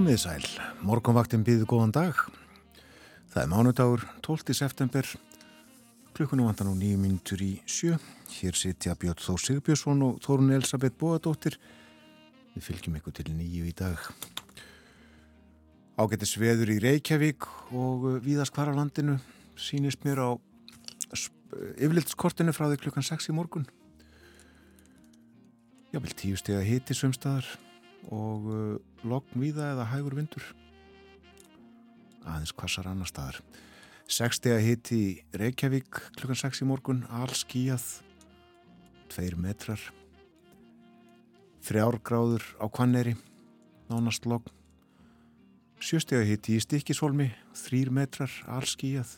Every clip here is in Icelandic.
Komið sæl, morgunvaktin býðu góðan dag. Það er mánudagur 12. september, klukkunum vantar nú nýju mínutur í sjö. Hér sitja Björn Þór Sigbjörnsson og Þórun Elisabeth Bóadóttir. Við fylgjum ykkur til nýju í dag. Ágættis veður í Reykjavík og víðast hvar á landinu sínist mér á yfirlitskortinu frá því klukkan 6 í morgun. Jável tíu steg að hiti sömstaðar og uh, logn víða eða hægur vindur. Aðeins kvassar annar staðar. 60 að hitti í Reykjavík klukkan 6 í morgun all skíjað 2 metrar. 3 gráður á Kvanneri nánast logn. 7 að hitti í Stikisholmi 3 metrar all skíjað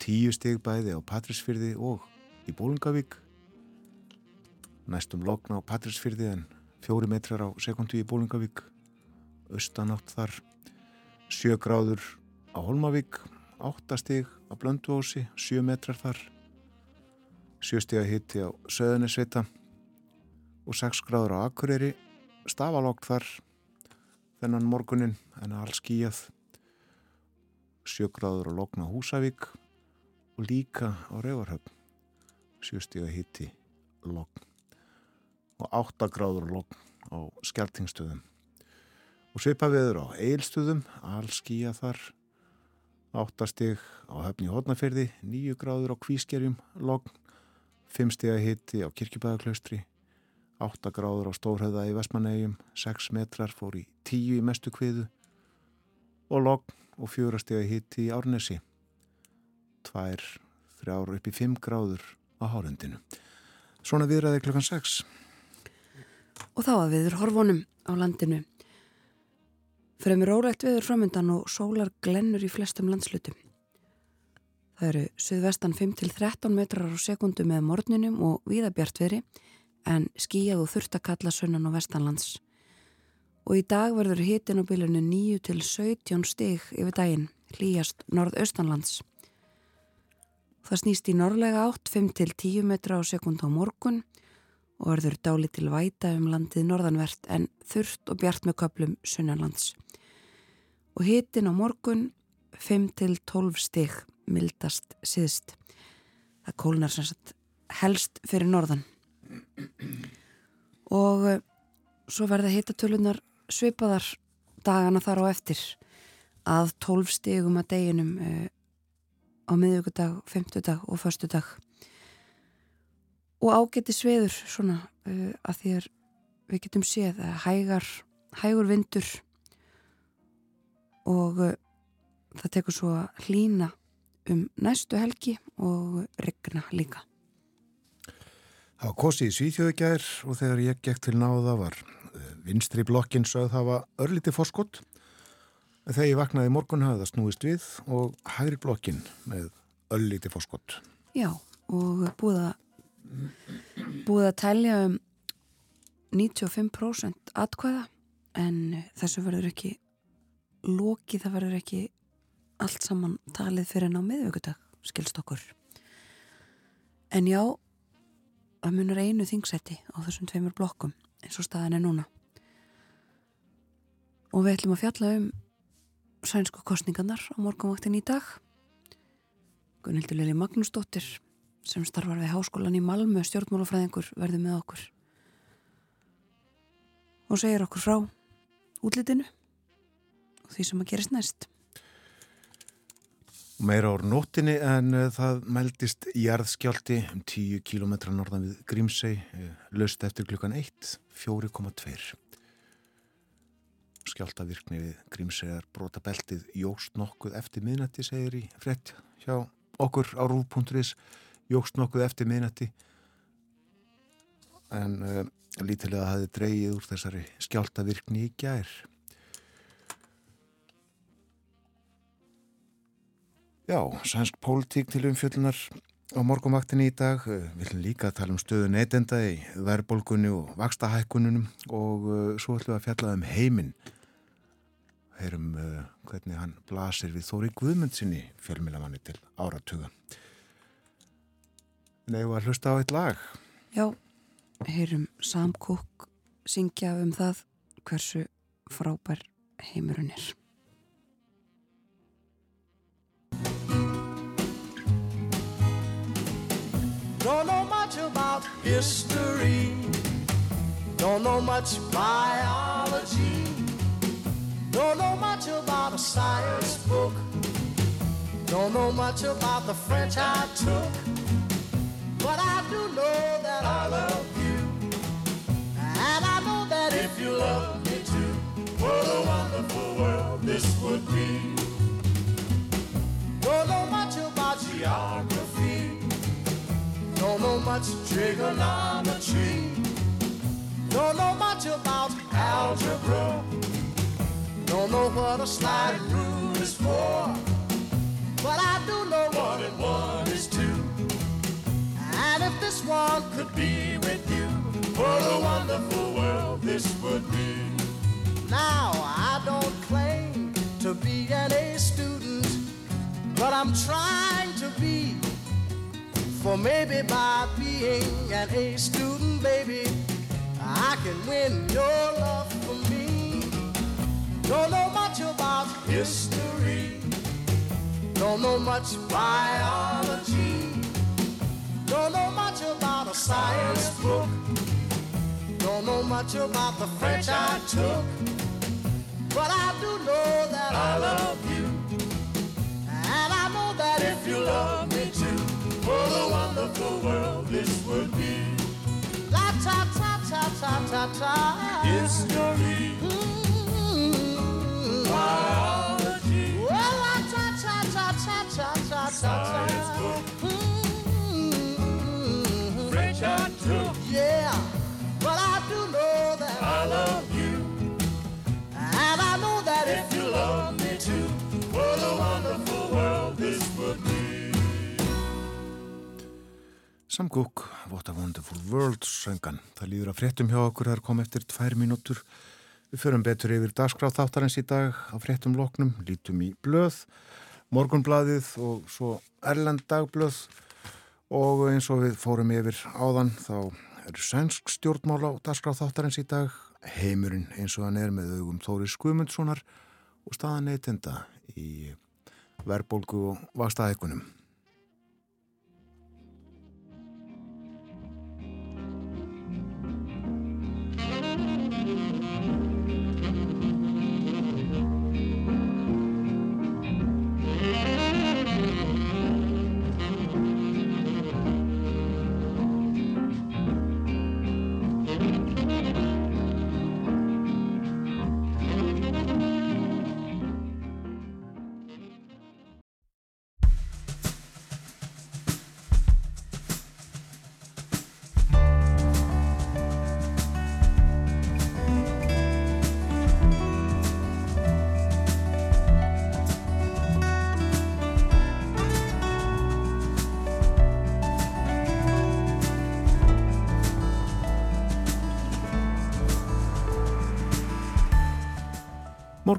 10 steg bæði á Patrísfyrði og í Bólungavík næstum logn á Patrísfyrði en fjóri metrar á sekundu í Bólingavík austanátt þar sjö gráður á Holmavík áttastig á Blönduósi sjö metrar þar sjöstig að hitti á Söðunisvita og sex gráður á Akureyri stafalókt þar þennan morgunin en alls skíjað sjö gráður á Lókna Húsavík og líka á Rauvarhöfn sjöstig að hitti Lókn og 8 gráður logg á skjartingstöðum og svipa viður á eilstöðum allskíja þar 8 stig á höfni hodnafyrði 9 gráður á kvískerjum logg 5 stig að hitti á kirkjubæðaklaustri 8 gráður á stórhauða í Vestmannegjum 6 metrar fór í 10 í mestu kviðu og logg og 4 stig að hitti í Árnesi. 2 þrjáru upp í 5 gráður á hálendinu Svona viðræði klukkan 6 Og þá að viður horfunum á landinu. Fremur órekt viður framöndan og sólar glennur í flestum landslutum. Það eru suðvestan 5-13 metrar á sekundu með morninum og víðabjartveri en skíjað og þurftakalla sunnan og vestanlands. Og í dag verður hitin á bylunu 9-17 stig yfir daginn, hlýjast norðaustanlands. Það snýst í norðlega átt 5-10 metra á sekund á morgun og verður dáli til væta um landið norðanvert en þurft og bjart með köplum sunnanlands. Og hitin á morgun 5-12 stig mildast síðst. Það kólnar sem sagt helst fyrir norðan. Og uh, svo verða hitatölunar svipaðar dagana þar á eftir að 12 stigum að deginum uh, á miðugudag, femtudag og förstudag og ágæti sveður svona uh, að því að við getum séð að hægar, hægur vindur og uh, það tekur svo að hlína um næstu helgi og regna líka. Það var kosið í Svíþjóðugjær og þegar ég gekk til náða var uh, vinstri blokkin sögð það var örlíti fórskott þegar ég vaknaði morgun hafði það snúist við og hægri blokkin með örlíti fórskott. Já og búið að búið að tælja um 95% atkvæða en þessu verður ekki loki, það verður ekki allt saman talið fyrir ná miðvöggudag, skilst okkur. En já það munur einu þingsæti á þessum tveimur blokkum eins og staðan er núna. Og við ætlum að fjalla um sænsku kostningarnar á morgunvaktin í dag. Gunnildur Lili Magnúsdóttir sem starfar við háskólan í Malmö stjórnmálafræðingur verði með okkur. Og segir okkur frá útlitinu og því sem að gerist næst. Meira ár nóttinni en uh, það meldist jarðskjálti um 10 km norðan við Grímsei uh, löst eftir klukkan 1 4,2 Skjáltavirkni við Grímseiðar brota beltið jóst nokkuð eftir miðnætti segir í frett hjá okkur á rúf.is jógst nokkuð eftir minnati en uh, lítilega hafi dreyið úr þessari skjáltavirkni í gær. Já, sænsk pólitík til umfjöllunar á morgumvaktinni í dag. Við viljum líka tala um stöðu neytenda í verðbólgunni og vakstahækkununum og uh, svo ætlum við að fjalla um heiminn. Heyrum uh, hvernig hann blasir við Þóri Guðmundsinni fjölmilamanni til áratuga. Nei, við varum að hlusta á eitt lag. Já, heyrum Sam Cooke syngja um það hversu frábær heimurinn er. Don't know much about history. Don't know much biology. Don't know much about a science book. Don't know much about the French I took. But I do know that I love you. And I know that if you love me too, what a wonderful world this would be. Don't know much about geography. Don't know much trigonometry. Don't know much about algebra. Don't know what a slide rule is for. But I do know one and one I'm trying to be. For maybe by being an A student, baby, I can win your love for me. Don't know much about history. Don't know much biology. Don't know much about a science book. Don't know much about the French I took. But I do know that I love you. If you love me too, what a wonderful world this would be. La ta ta ta ta ta ta. History. Mm-hmm. Biology. Well, la ta ta ta ta ta ta ta. Sam Cooke, What a Wonderful World, söngan. Það líður að fréttum hjá okkur, það er komið eftir tvær mínútur. Við förum betur yfir dagskráð þáttarins í dag á fréttum loknum, lítum í blöð, morgunbladið og svo Erlend dagblöð og eins og við fórum yfir áðan þá eru sænsk stjórnmál á dagskráð þáttarins í dag, heimurinn eins og hann er með augum Þóri Skumundssonar og staðan neytenda í verbolgu og vakstaðeikunum.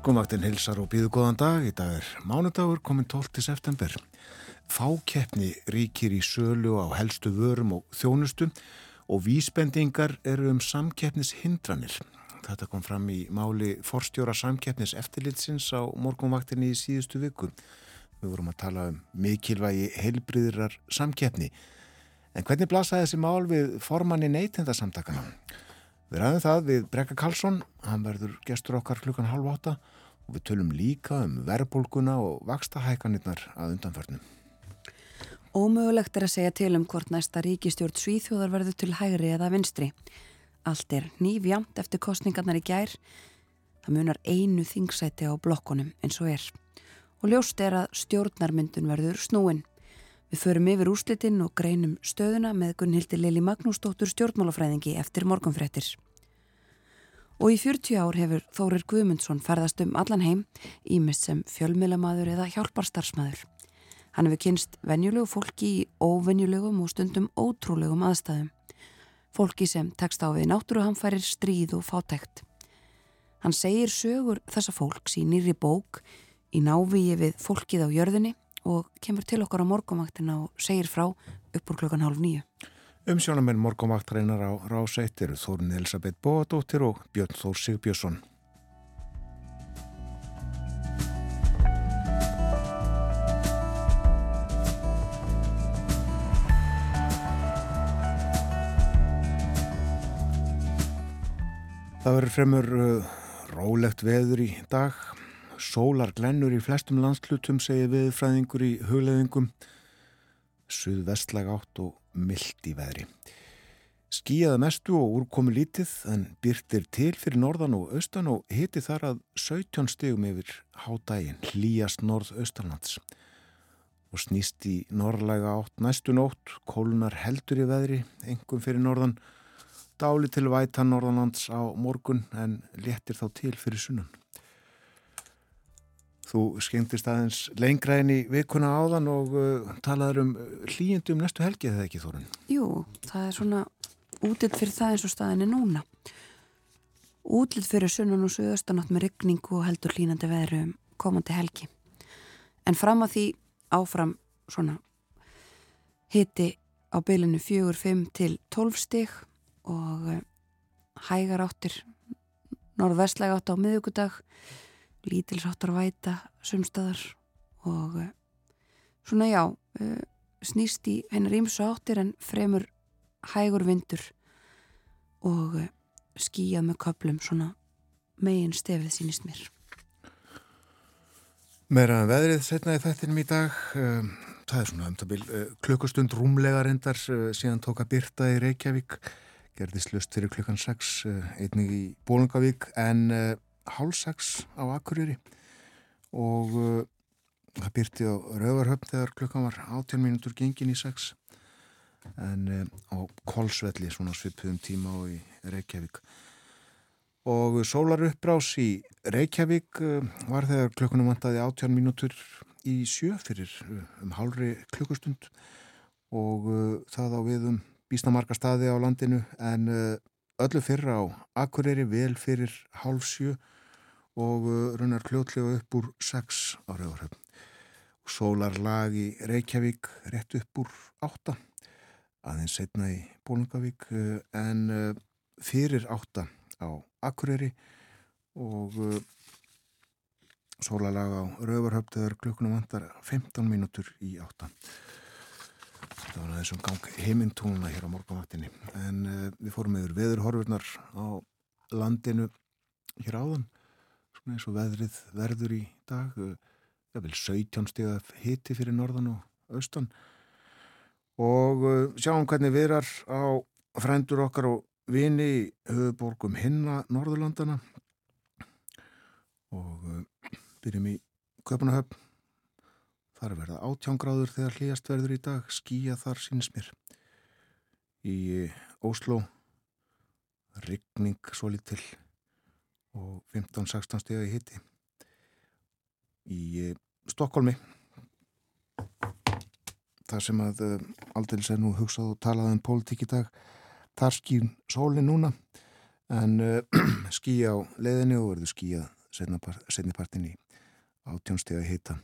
Morgumvaktin hilsar og býðu góðan dag. Í dag er mánudagur komin 12. september. Fákeppni ríkir í sölu á helstu vörum og þjónustu og vísbendingar eru um samkeppnishindranir. Þetta kom fram í máli forstjóra samkeppnis eftirlitsins á morgumvaktinni í síðustu viku. Við vorum að tala um mikilvægi heilbriðrar samkeppni. En hvernig blasaði þessi mál við formanni neytendasamtakana? Við ræðum það við Brekka Karlsson, hann verður gestur okkar klukkan halv átta og við tölum líka um verðbólguna og vakstahækanirnar að undanförnum. Ómögulegt er að segja til um hvort næsta ríkistjórn Svíþjóðar verður til hægri eða vinstri. Allt er nýfjamt eftir kostningarnar í gær. Það munar einu þingsæti á blokkonum eins og er. Og ljóst er að stjórnarmyndun verður snúin. Við förum yfir úslitinn og greinum stöðuna með Gunnhildi Lili Magnúsdóttur stjórnmálafræðingi eftir morgunfrettir. Og í 40 ár hefur Þórir Guðmundsson ferðast um allan heim, ímest sem fjölmilamaður eða hjálparstarfsmaður. Hann hefur kynst venjulegu fólki í óvenjulegum og stundum ótrúlegum aðstæðum. Fólki sem tekst á við náttúruhamfærir stríð og fátækt. Hann segir sögur þessa fólks í nýri bók, í návíi við fólkið á jörðinni og kemur til okkar á morgumaktina og segir frá upp úr klokkan hálf nýju. Umsjónamenn morgumvaktrænar á Ráseitt eru Þórun Elisabeth Bóadóttir og Björn Þór Sigbjörnsson. Það verður fremur uh, rólegt veður í dag. Sólar glennur í flestum landslutum segir viðfræðingur í hugleðingum. Suðvestlag átt og myllt í veðri. Skíjaða mestu og úrkomi lítið en byrtir til fyrir norðan og austan og hiti þar að 17 stegum yfir hádægin hlýjast norð-austanlands. Og snýst í norrlæga átt næstu nótt, kólunar heldur í veðri, engum fyrir norðan Dáli til væta norðanlands á morgun en léttir þá til fyrir sunnan. Þú skemmtist aðeins lengra inn í vikuna áðan og uh, talaður um hlýjendum næstu helgi eða ekki Þorun? Jú, það er svona útitt fyrir það eins og staðinni núna. Útlitt fyrir sunnan og suðastanátt með ryggning og heldur hlýnandi veðru um komandi helgi. En fram að því áfram svona hiti á bylinu 4-5 til 12 stig og eh, hægar áttir norðvestlega átt á miðugudag lítilsáttar væta sumstaðar og eh, svona já eh, snýst í hennar ímsu áttir en fremur hægur vindur og skýjað með köplum svona megin stefið sínist mér. Meira veðrið setna í þættinum í dag það er svona um byrj klukkustund rúmlega reyndar síðan tóka Birta í Reykjavík gerðist löst fyrir klukkan 6 eh, einnig í Bólungavík en uh, 6 á Akureyri og uh, það byrti á Rauvarhöfn þegar klukkan var 18 mínútur gengin í 6 en uh, á Kolsvelli svona svipuðum tíma og í Reykjavík. Og sólar uppbrás í Reykjavík var þegar klukkunum vantaði 18 mínútur í sjö fyrir um hálfri klukkustund. Og það á við um býsta marga staði á landinu. En eh, öllu fyrra á Akureyri vel fyrir hálf sjö og eh, runnar kljótlega upp úr 6 á Rauðarhöfn. Sólarlag í Reykjavík rétt upp úr 8 aðeins setna í Bólungavík eh, en fyrir 8 á Akureyri og sólarlag á Rauðarhöfn þegar klukkunum vantar 15 mínútur í 8 þetta var þessum gang heimintúnuna hér á morgunvaktinni en uh, við fórum yfir veðurhorfurnar á landinu hér áðan eins og veðrið verður í dag það vil 17 stíða hiti fyrir norðan og austan. Og uh, sjáum hvernig viðrar á frændur okkar og vini höfuborgum hinna Norðurlandana og byrjum í Köpunahöfn Þar verða átjángráður þegar hlýjast verður í dag, skýja þar síns mér. Í Óslo, ryggning svo litil og 15-16 steg í hitti. Í Stokkólmi, þar sem að uh, aldrei sér nú hugsað og talað um pólitík í dag, þar skýn sólinn núna en uh, skýja á leðinu og verður skýjað setnipartin í átjónstega hitta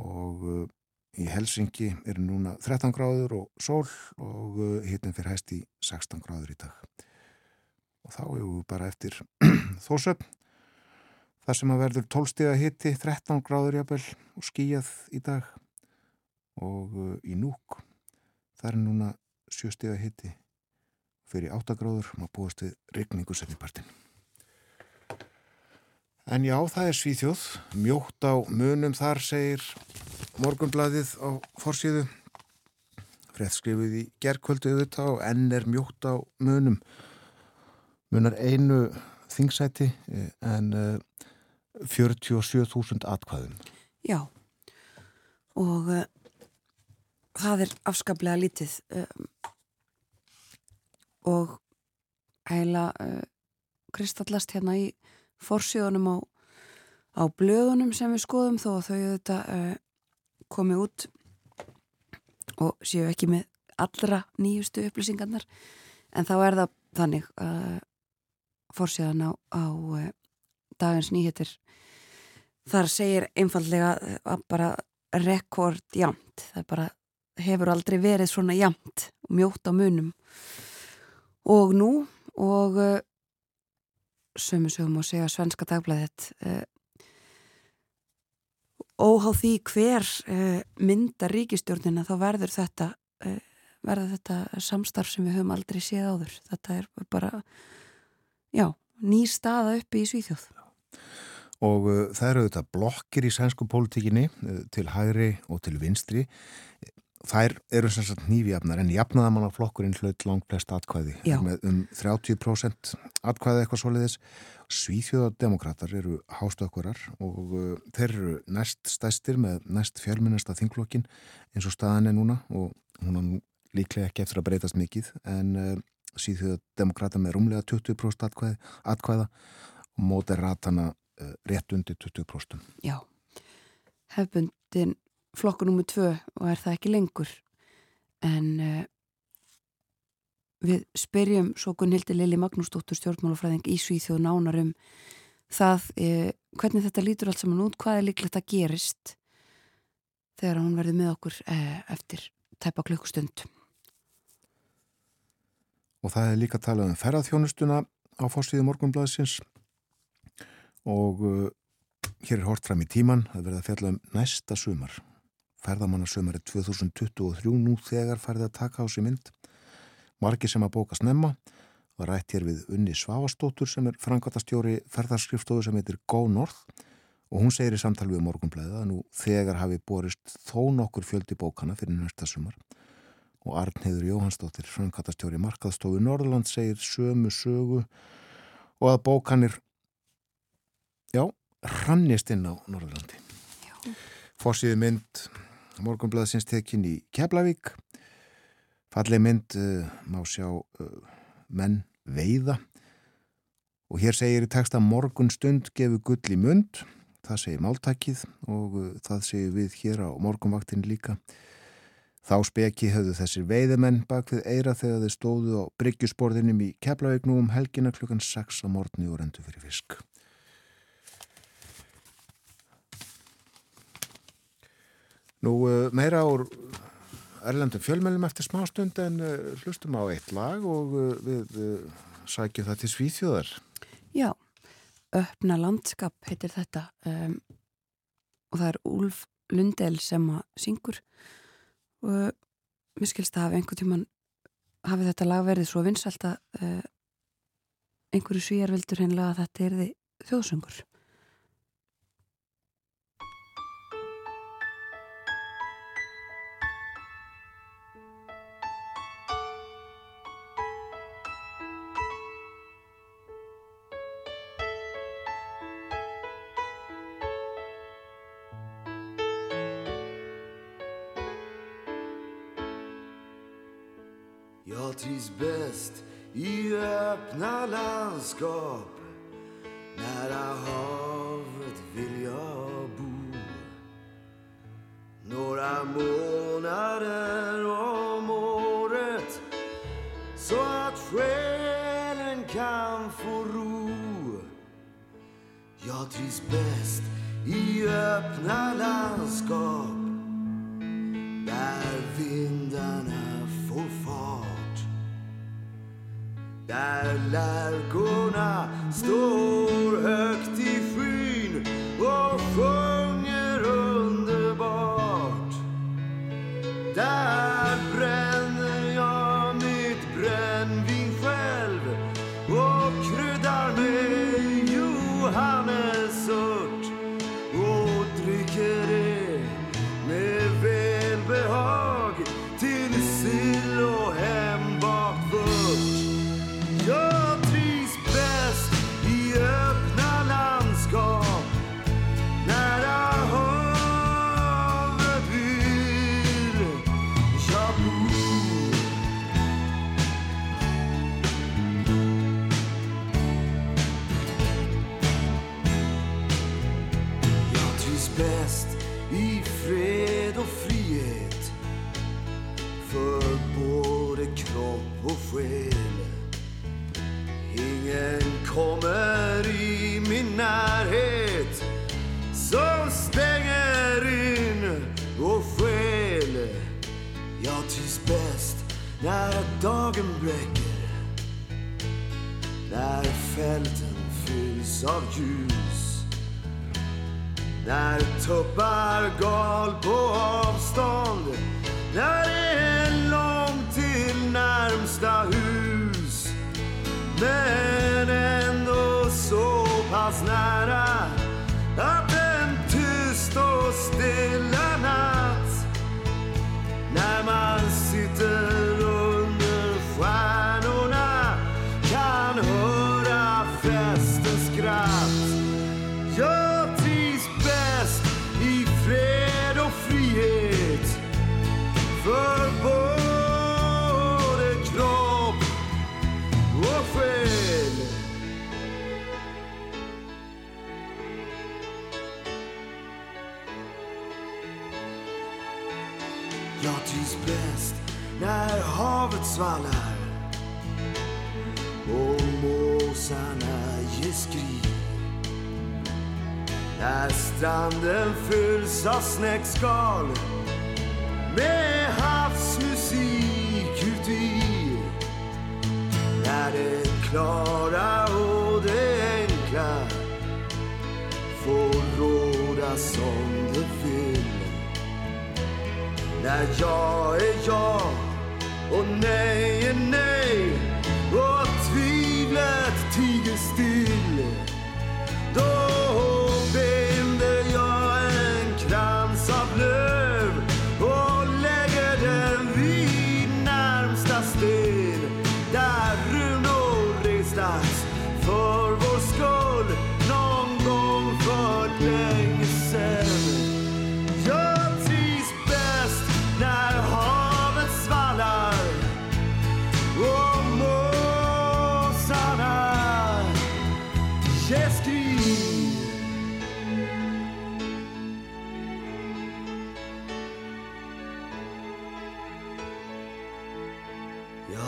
og uh, í Helsingi er núna 13 gráður og sól og uh, hittin fyrir hæst í 16 gráður í dag og þá erum við bara eftir þósöp þar sem að verður 12 steg að hitti 13 gráður jafnvel og skíjað í dag og uh, í núk það er núna 7 steg að hitti fyrir 8 gráður maður búast við regningu setnipartin En já, það er svíþjóð, mjótt á munum þar, segir morgunbladið á forsíðu. Frett skrifið í gerðkvöldu auðvitað og enn er mjótt á munum. Munar einu þingsæti en 47.000 atkvæðum. Já, og uh, það er afskaplega lítið um, og heila uh, kristallast hérna í forsíðunum á, á blöðunum sem við skoðum þó að þau þetta uh, komi út og séu ekki með allra nýjustu upplýsingarnar en þá er það þannig að forsíðan á, á uh, dagins nýhetir þar segir einfallega að bara rekord jamt. Það bara hefur aldrei verið svona jamt og mjótt á munum. Og nú og sömu sögum og segja svenska dagblæðið óhá því hver myndar ríkistjórnina þá verður þetta verður þetta samstarf sem við höfum aldrei séð áður. Þetta er bara já, ný staða uppi í Svíþjóð. Og uh, það eru þetta blokkir í sænsku pólitíkinni uh, til hægri og til vinstri. Þær eru sem sagt nýfjafnar en jafnaðamannaflokkurinn hlaut langt flest atkvæði Já. með um 30% atkvæði eitthvað svoleiðis. Svíþjóðademokrater eru hástökkurar og uh, þeir eru næst stæstir með næst fjölminnasta þinglokkin eins og staðan er núna og hún er líklega ekki eftir að breytast mikið en uh, Svíþjóðademokrater með rúmlega 20% atkvæði, atkvæða og móteratana uh, rétt undir 20%. Já, hefbundin flokkur nummið tvö og er það ekki lengur. En uh, við spyrjum svo Gunnhildi Lili Magnúsdóttur stjórnmálafræðing í Svíþjóð nánar um það uh, hvernig þetta lítur allt saman út, hvað er líklegt að gerist þegar hún verður með okkur eftir tæpa klukkustund Og það er líka að tala um ferðarþjónustuna á fórstíðu morgunblæðsins og uh, hér er hort fram í tíman að verða að fjalla um næsta sumar. Ferðamannasumar er 2023 nú þegar færði að taka á sig mynd. Margi sem að bóka snemma. Var rætt hér við Unni Svavastóttur sem er frangvatastjóri ferðarskrifstofu sem heitir Go North. Og hún segir í samtal við morgunblæða að nú þegar hafi borist þó nokkur fjöldi bókana fyrir næsta sumar og Arnheður Jóhannsdóttir, frangvatastjóri markaðstofu Norðurland segir sömu sögu og að bókanir já, hrannist inn á Norðurlandi. Fossiði mynd morgunblæðsins tekin í Keflavík. Falleg mynd uh, má sjá uh, menn veiða. Og hér segir í texta morgun stund gefur gull í mund. Það segir máltakið og uh, það segir við hér á morgunvaktin líka Þá speki höfðu þessir veiðimenn bak við eira þegar þeir stóðu á bryggjusborðinum í Keflavíknú um helgina klukkan 6 á morgni og rendu fyrir fisk. Nú uh, meira úr erlendum fjölmjölum eftir smástund en uh, hlustum á eitt lag og uh, við sækjum það til Svíþjóðar. Já, öppna landskap heitir þetta um, og það er Úlf Lundel sem að syngur og mér skilst að hafa einhvern tíman hafi þetta lag verið svo vinsalt að uh, einhverju svíjar vildur hennilega að þetta er þjóðsöngur. Öppna landskap. Nära havet vill jag bo. Några månader om året Så att själen kan få ro. Jag trivs bäst i öppna landskap. Där vind Där lärkorna står. snacks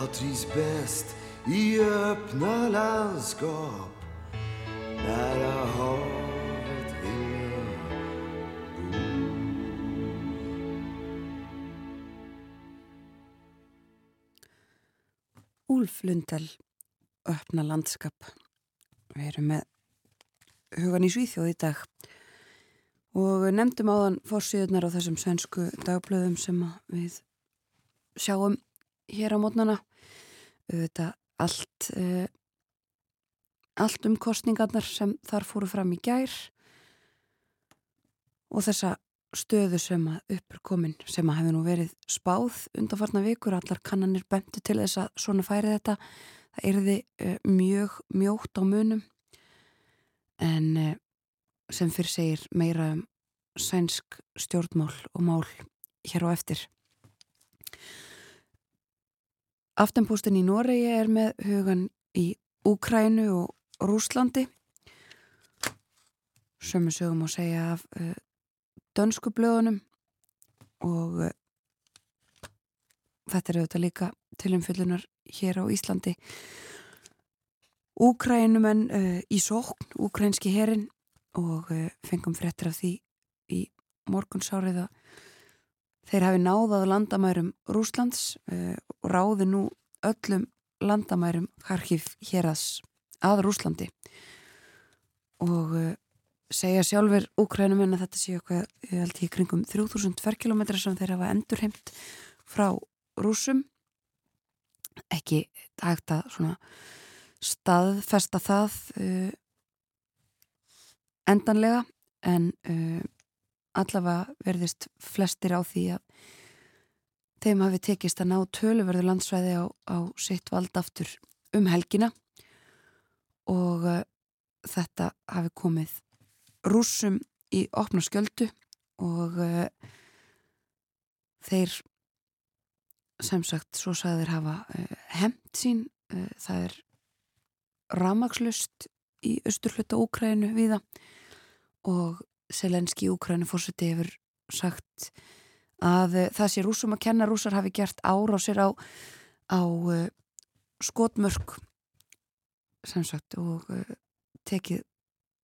Jag trivs bäst i öppna landskap nära havet vill jag Úlf Lundell öppna landskap. Við erum með hugan í Svíþjóð í dag. Og nefndum áðan fórsíðunar á þessum svensku dagblöðum sem við sjáum hér á mótnana auðvitað allt uh, allt um kostningarnar sem þar fóru fram í gær og þessa stöðu sem að uppur komin sem að hefði nú verið spáð undanfarna vikur, allar kannanir bentu til þess að svona færi þetta. Það erði uh, mjög mjótt á munum. En uh, sem fyrir segir meira um sænsk stjórnmál og mál hér á eftir Aftenpústin í Noregi er með hugan í Úkrænu og Rúslandi sömu sögum að segja af uh, dönsku blöðunum og uh, þetta er auðvitað líka tilumfyllunar hér á Íslandi. Úkrænumenn uh, í sókn, úkrænski herin og fengum fréttir af því í morgunsárið að þeir hafi náðað landamærum Rúslands uh, og ráði nú öllum landamærum Harkif héras að Rúslandi og uh, segja sjálfur úkrænumenn að þetta séu eitthvað, ég held ég, kringum 3000 ferkilometra sem þeir hafa endurheimt frá rúsum ekki hægt að svona staðfesta það uh, endanlega en uh, allavega verðist flestir á því að þeim hafi tekist að ná töluverðu landsvæði á, á sitt vald aftur um helgina og uh, þetta hafi komið rúsum í opna skjöldu og uh, þeir sem sagt svo sagðir hafa uh, hemt sín uh, það er ramagslust í austurhluta Úkrænu viða og Selenski Úkrænu fórseti hefur sagt að uh, það sé rúsum að kenna rúsar hafi gert ára á sér á, á uh, skotmörk sem sagt og uh, tekið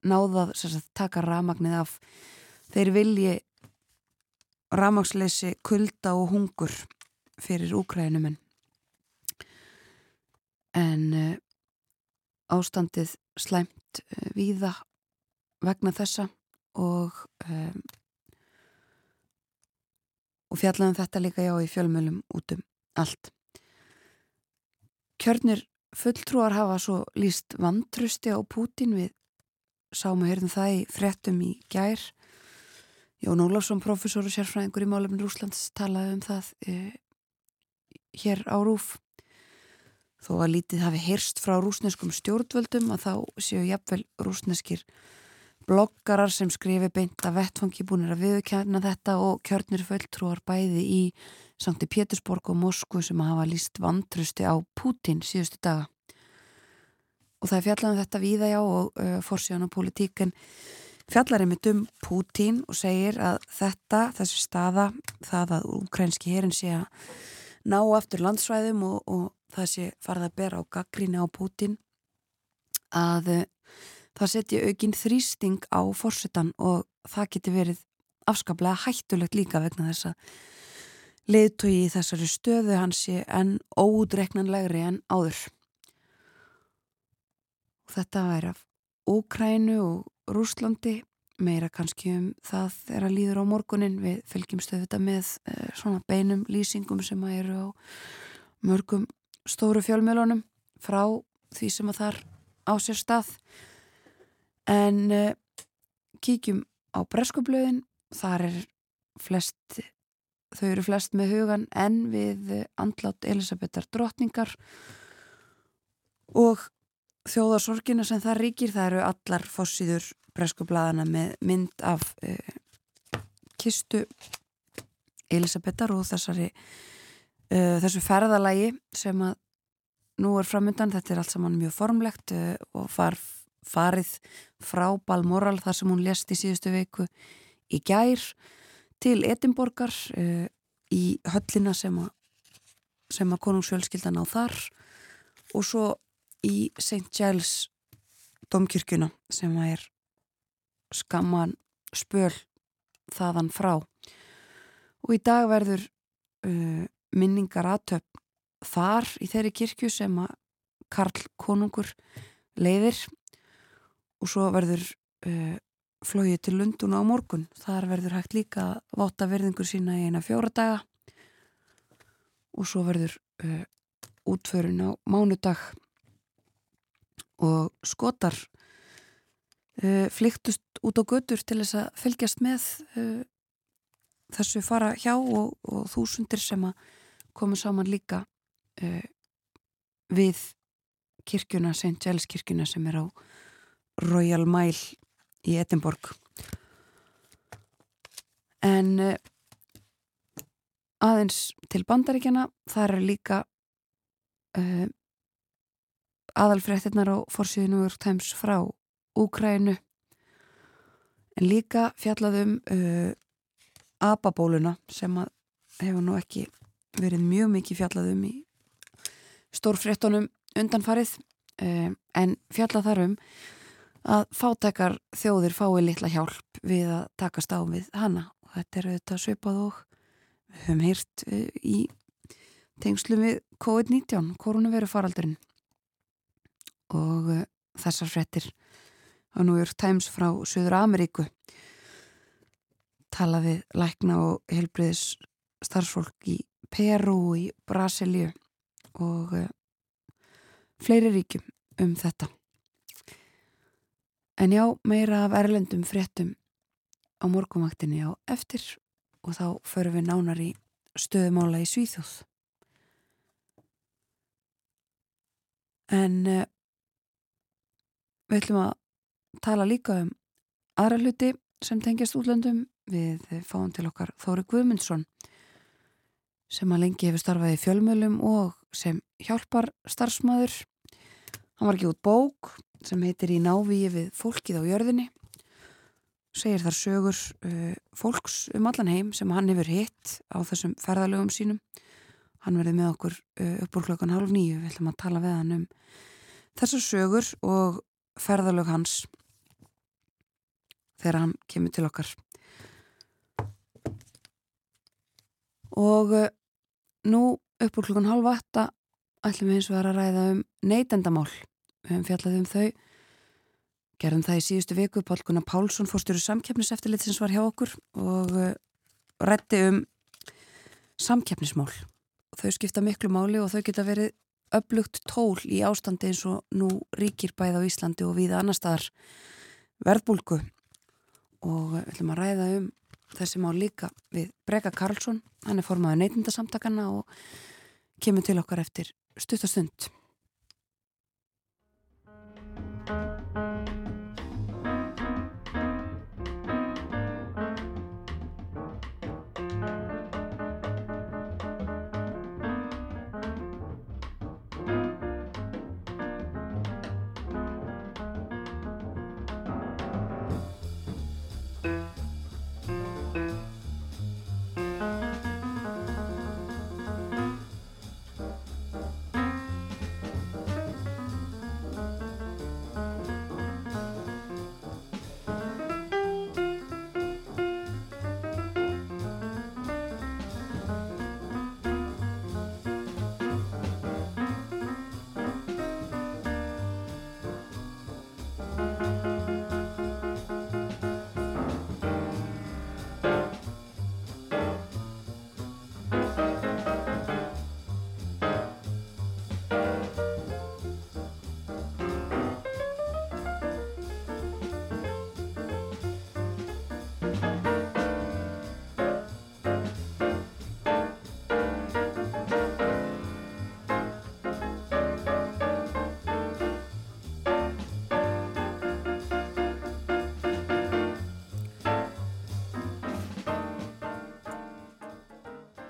náðað sagt, taka ramagnið af. Þeir vilji ramagsleysi kulda og hungur fyrir Úkrænumenn en uh, ástandið slæmt víða vegna þessa og um, og fjallaðum þetta líka já í fjölmjölum út um allt. Kjörnir fulltrúar hafa svo líst vantrusti á Pútin við sáum að heyrðum það í frettum í gær. Jón Ólafsson, professor og sérfræðingur í málefni Rúslands talaði um það uh, hér á Rúf þó að lítið hafi heyrst frá rúsneskum stjórnvöldum að þá séu jafnvel rúsneskir bloggarar sem skrifi beint að vettfangi búinir að viðkjörna þetta og kjörnir fulltrúar bæði í Sankti Pétursborg og Moskvu sem hafa líst vantrusti á Pútin síðustu daga. Og það er fjallaðum þetta víða já og uh, fórsíðan og politíken fjallar einmitt um Pútin og segir að þetta, þessi staða það að ukrainski herin sé að ná aftur landsvæðum og, og það sé farið að bera á gaggríni á Putin að uh, það setji aukinn þrýsting á fórsetan og það geti verið afskaplega hættulegt líka vegna þess að leiðtói í þessari stöðu hans sé en ódreiknanlegri en áður. Og þetta væri af Úkrænu og Rúslandi meira kannski um það er að líður á morgunin við fylgjumstu þetta með eh, svona beinum lýsingum sem að eru á mörgum stóru fjölmjölunum frá því sem að þar á sér stað en eh, kíkjum á breskublöðin þar er flest þau eru flest með hugan en við andlátt Elisabetar drotningar og þjóðarsorgina sem það ríkir. Það eru allar fossiður breskublaðana með mynd af uh, kistu Elisabetar og þessari uh, þessu ferðalagi sem að nú er framöndan, þetta er allt saman mjög formlegt uh, og far, farið frá Balmoral þar sem hún lést í síðustu veiku í gær til Edimborgar uh, í höllina sem að, sem að konungsfjölskyldan á þar og svo í St. Giles domkirkuna sem að er skamman spöl þaðan frá og í dag verður uh, minningar aðtöpp þar í þeirri kirkju sem að Karl konungur leiðir og svo verður uh, flóið til Lundun á morgun. Þar verður hægt líka að váta verðingur sína í eina fjóra daga og svo verður uh, útförun á mánudag og skotar uh, flyktust út á götur til þess að fylgjast með þessu fara hjá og, og þúsundir sem að komu saman líka við kirkjuna, St. Giles kirkjuna sem er á Royal Mile í Edinborg. En uh, aðeins til bandaríkjana þar er líka uh, aðalfrættirnar á fórsíðu New York Times frá Úkrænu en líka fjallaðum uh, apabóluna sem að hefur nú ekki verið mjög mikið fjallaðum í stórfréttonum undanfarið. En fjallað þarum að fátekar þjóðir fái litla hjálp við að takast á við hana. Og þetta er auðvitað svipað og við höfum heyrt eh, í tengslum við COVID-19 koronaviru faraldurinn og uh, þessar frettir á New York Times frá Suður Ameríku tala við lækna og helbriðis starfsfólk í Peru, í Brasilíu og uh, fleiri ríkjum um þetta En já, meira af erlendum fréttum á morgumaktinni á eftir og þá förum við nánar í stöðumála í Svíþjóð. En uh, við ætlum að tala líka um aðra hluti sem tengjast útlöndum. Við fáum til okkar Þóri Guðmundsson sem að lengi hefur starfað í fjölmjölum og sem hjálpar starfsmæður. Hann var ekki út bók sem heitir Í návíi við fólkið á jörðinni. Segir þar sögur uh, fólks um allan heim sem hann hefur hitt á þessum ferðalögum sínum. Hann verði með okkur uh, upp úr klokkan halv nýju, við ætlum að tala við hann um þessar sögur og ferðalög hans þegar hann kemur til okkar. Og uh, nú upp úr klokkan halv vatta ætlum við eins og að ræða um neytendamál við hefum fjallað um þau. Gerðum það í síðustu viku. Pálkuna Pálsson fórstjóru samkeppniseftillit sem var hjá okkur og uh, rætti um samkeppnismál. Þau skipta miklu máli og þau geta verið upplugt tól í ástandi eins og nú ríkir bæð á Íslandi og við annar staðar. Verðbúlgu og við ætlum að ræða um þessi mál líka við Breka Karlsson. Hann er formaður neytindasamtakana og kemur til okkar eftir stuttastund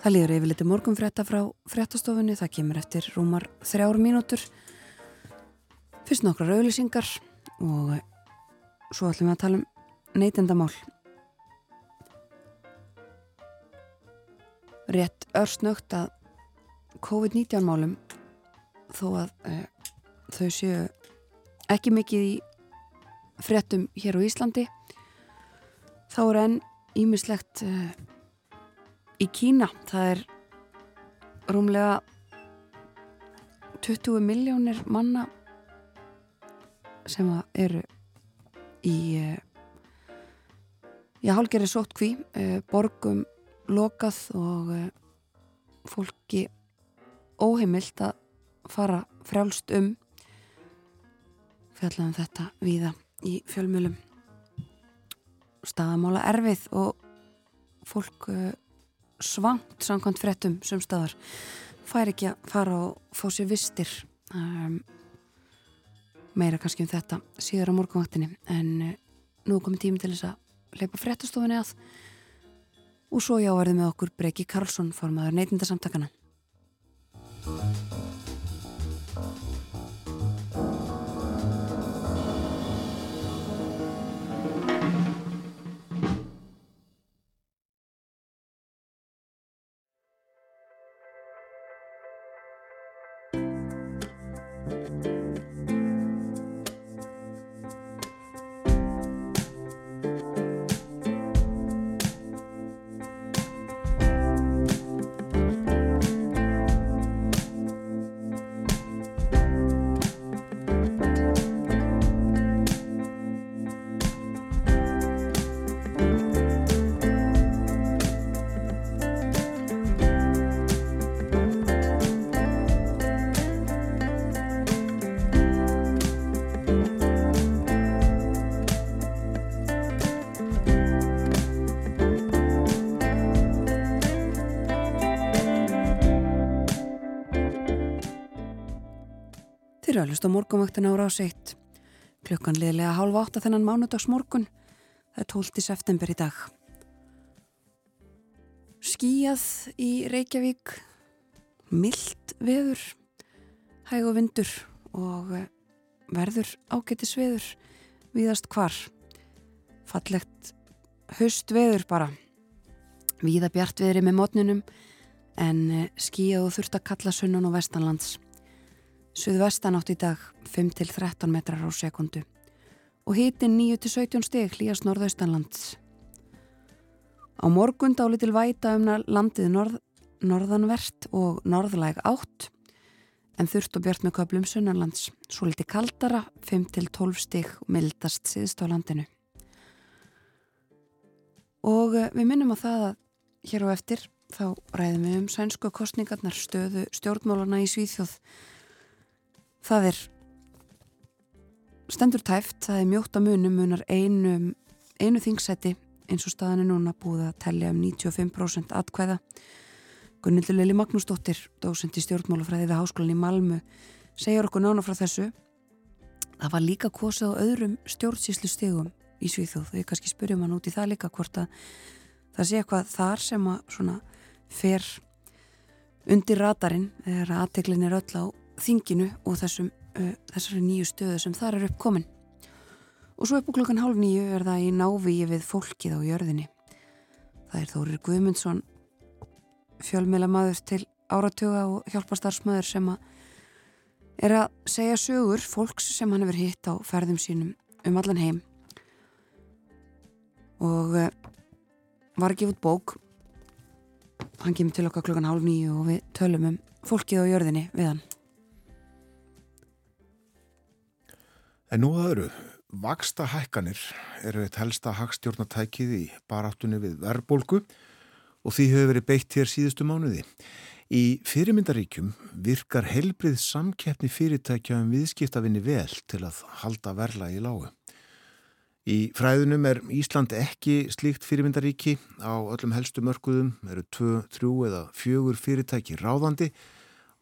Það líður yfir liti morgun frétta frá fréttastofunni, það kemur eftir rúmar þrjár mínútur. Fyrst nokkrar auðlýsingar og svo ætlum við að tala um neytendamál. Rétt örsnögt að COVID-19 málum þó að e, þau séu ekki mikið í fréttum hér á Íslandi þá er enn ímislegt e, í Kína. Það er rúmlega 20 miljónir manna sem eru í já, hálgeri sótt kví borgum lokað og fólki óheimilt að fara frjálst um. Fjallaðum þetta viða í fjölmjölum staðamála erfið og fólk svangt samkvæmt frettum sem staðar. Fær ekki að fara og fá sér vistir um, meira kannski um þetta síður á morgunvaktinni. En uh, nú er komið tími til þess að leipa frettastofinni að. Og svo já verðum við okkur Breki Karlsson formaður neytindasamtakana Eru að hlusta morgunvaktina á seitt. Klukkan liðlega hálf átta þennan mánudags morgun. Það er 12. september í dag. Skíjað í Reykjavík, mildt veður, hæg og vindur og eh, verður ágættis veður viðast hvar. Fallegt höst veður bara. Víða bjart veðri með mótnunum en eh, skíjað og þurft að kalla sunnan og vestanlands. Suðvestan átt í dag 5-13 metrar á sekundu og hitin 9-17 steg hlýjast norðaustanlands. Á morgun dáli til væta um landið norð, norðanvert og norðlæg átt en þurft og bjart með köplum sunnanlands. Svo liti kaldara 5-12 steg mildast síðst á landinu. Og eh, við minnum á það að hér á eftir þá ræðum við um sænsku kostningarnar stöðu stjórnmálana í Svíþjóð það er stendur tæft, það er mjótt að munum munar einu, einu þingsæti eins og staðan er núna búið að tellja um 95% atkvæða. Gunnildur Lili Magnúsdóttir dósend í stjórnmálafræði við háskólan í Malmu segjar okkur nána frá þessu. Það var líka kosið á öðrum stjórnsýslu stegum í Svíþjóð. Við kannski spyrjum hann út í það líka hvort að það sé eitthvað þar sem að svona fer undir radarinn þegar aðteglin er öll á þinginu og þessum, uh, þessari nýju stöðu sem þar er uppkomin. Og svo upp á klokkan hálf nýju er það í návíi við fólkið á jörðinni. Það er Þórir Guðmundsson, fjölmjöla til áratöga og hjálparstarfsmaður sem að er að segja sögur fólks sem hann hefur hitt á ferðum sínum um allan heim og var gefa út bók hann kemur til okkar klokkan hálf nýju og við tölum um fólkið á jörðinni við hann En nú það eru, vaksta hækkanir eru eitt helsta hagstjórnatækið í baráttunni við verðbólgu og því hefur verið beitt hér síðustu mánuði. Í fyrirmyndaríkjum virkar helbrið samkeppni fyrirtækja um viðskiptafinni vel til að halda verla í lágu. Í fræðunum er Ísland ekki slíkt fyrirmyndaríki. Á öllum helstu mörguðum eru tvö, þrjú eða fjögur fyrirtæki ráðandi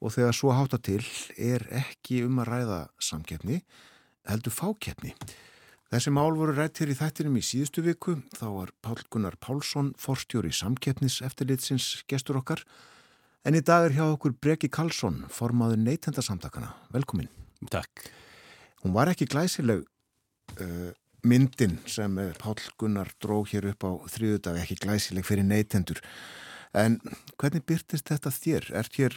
og þegar svo hátta til er ekki um að ræða samkeppni heldur fákeppni. Þessi mál voru rætt hér í þættinum í síðustu viku. Þá var Pál Gunnar Pálsson, forstjóri samkeppnis eftirlitsins gestur okkar. En í dag er hjá okkur Breki Karlsson, formaður neytendasamtakana. Velkomin. Takk. Hún var ekki glæsileg uh, myndin sem uh, Pál Gunnar dró hér upp á þriðudag, ekki glæsileg fyrir neytendur. En hvernig byrtist þetta þér? Er hér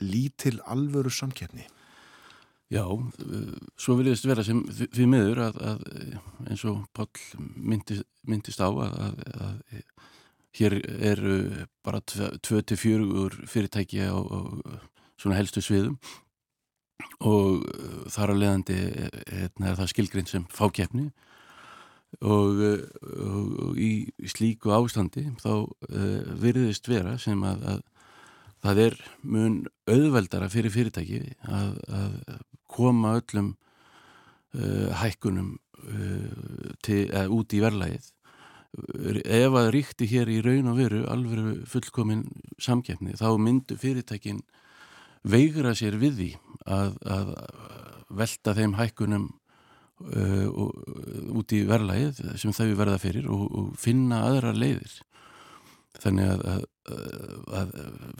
lítil alvöru samkeppni? Já, uh, svo viljaðist vera sem því miður að, að eins og Pál myndist, myndist á að, að, að hér eru bara 2-4 fyrirtæki á, á svona helstu sviðum og þar að leiðandi hérna, er það skilgrind sem fákeppni og, og, og í slíku ástandi þá virðist vera sem að það er mun auðveldara fyrir fyrirtæki að, að koma öllum uh, hækkunum uh, til, uh, út í verðlægið ef að ríkti hér í raun og veru alveg fullkomin samkeppni þá myndu fyrirtækin veigra sér við því að, að velta þeim hækkunum uh, út í verðlægið sem þau verða fyrir og, og finna aðra leiðir. Þannig að, að, að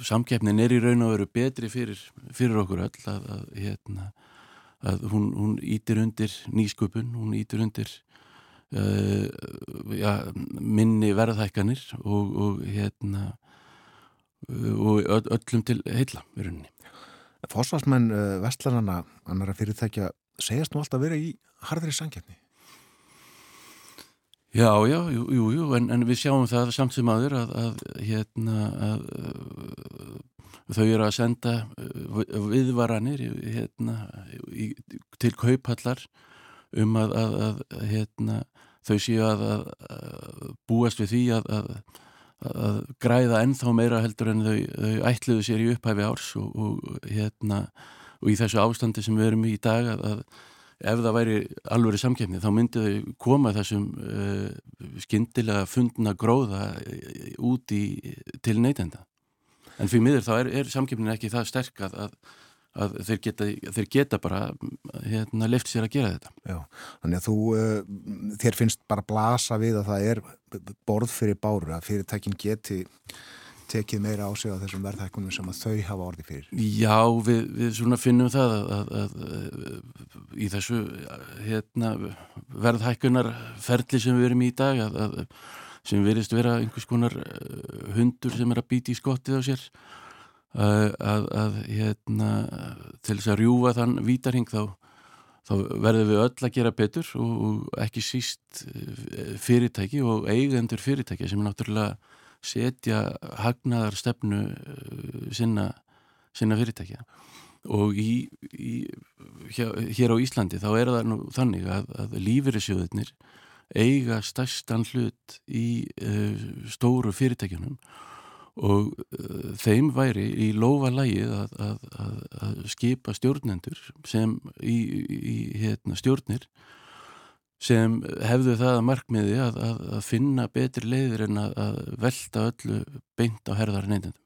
samkeppnin er í raun og veru betri fyrir, fyrir okkur öll að, hérna, að hún, hún ítir undir nýsköpun, hún ítir undir uh, ja, minni verðhækkanir og, og hérna og öllum til heila í rauninni. Fósfarsmenn uh, vestlarana annara fyrirtækja segjast nú alltaf vera í harðri sangjarni. Já, já, jú, jú, jú en, en við sjáum það samt sem aður að, að hérna að, þau eru að senda viðvaranir hérna, í, til kaupallar um að, að hérna, þau séu að búast við því að að græða ennþá meira heldur en þau, þau ætluðu sér í upphæfi árs og, og hérna og í þessu ástandi sem við erum í dag að, að ef það væri alveg samkefni þá myndi þau koma þessum uh, skyndilega fundna gróða út í til neytenda. En fyrir miður þá er, er samkefnin ekki það sterk að, að að þeir geta, þeir geta bara hérna, lift sér að gera þetta. Já, þannig að þú uh, þér finnst bara blasa við að það er borð fyrir báru að fyrirtækin geti tekið meira á sig á þessum verðhækkunum sem að þau hafa orði fyrir? Já, við, við svona finnum það að, að, að í þessu hérna, verðhækkunar ferli sem við erum í dag að, sem verist vera einhvers konar eh, hundur sem er að býti í skottið á sér að, að hérna, til þess að rjúfa þann vítarhing þá, þá verðum við öll að gera betur og, og ekki síst eh, fyrirtæki og eigendur fyrirtæki sem er náttúrulega setja hagnaðar stefnu eh, sinna, sinna fyrirtækja. Og í, í, hér á Íslandi þá er það nú þannig að, að lífyrirsjóðunir eiga stærstan hlut í uh, stóru fyrirtækjunum. Og uh, þeim væri í lofa lægið að, að, að skipa stjórnendur sem í, í hérna, stjórnir sem hefðu það að markmiði að finna betri leiðir en að velta öllu beint á herðar neyndendum.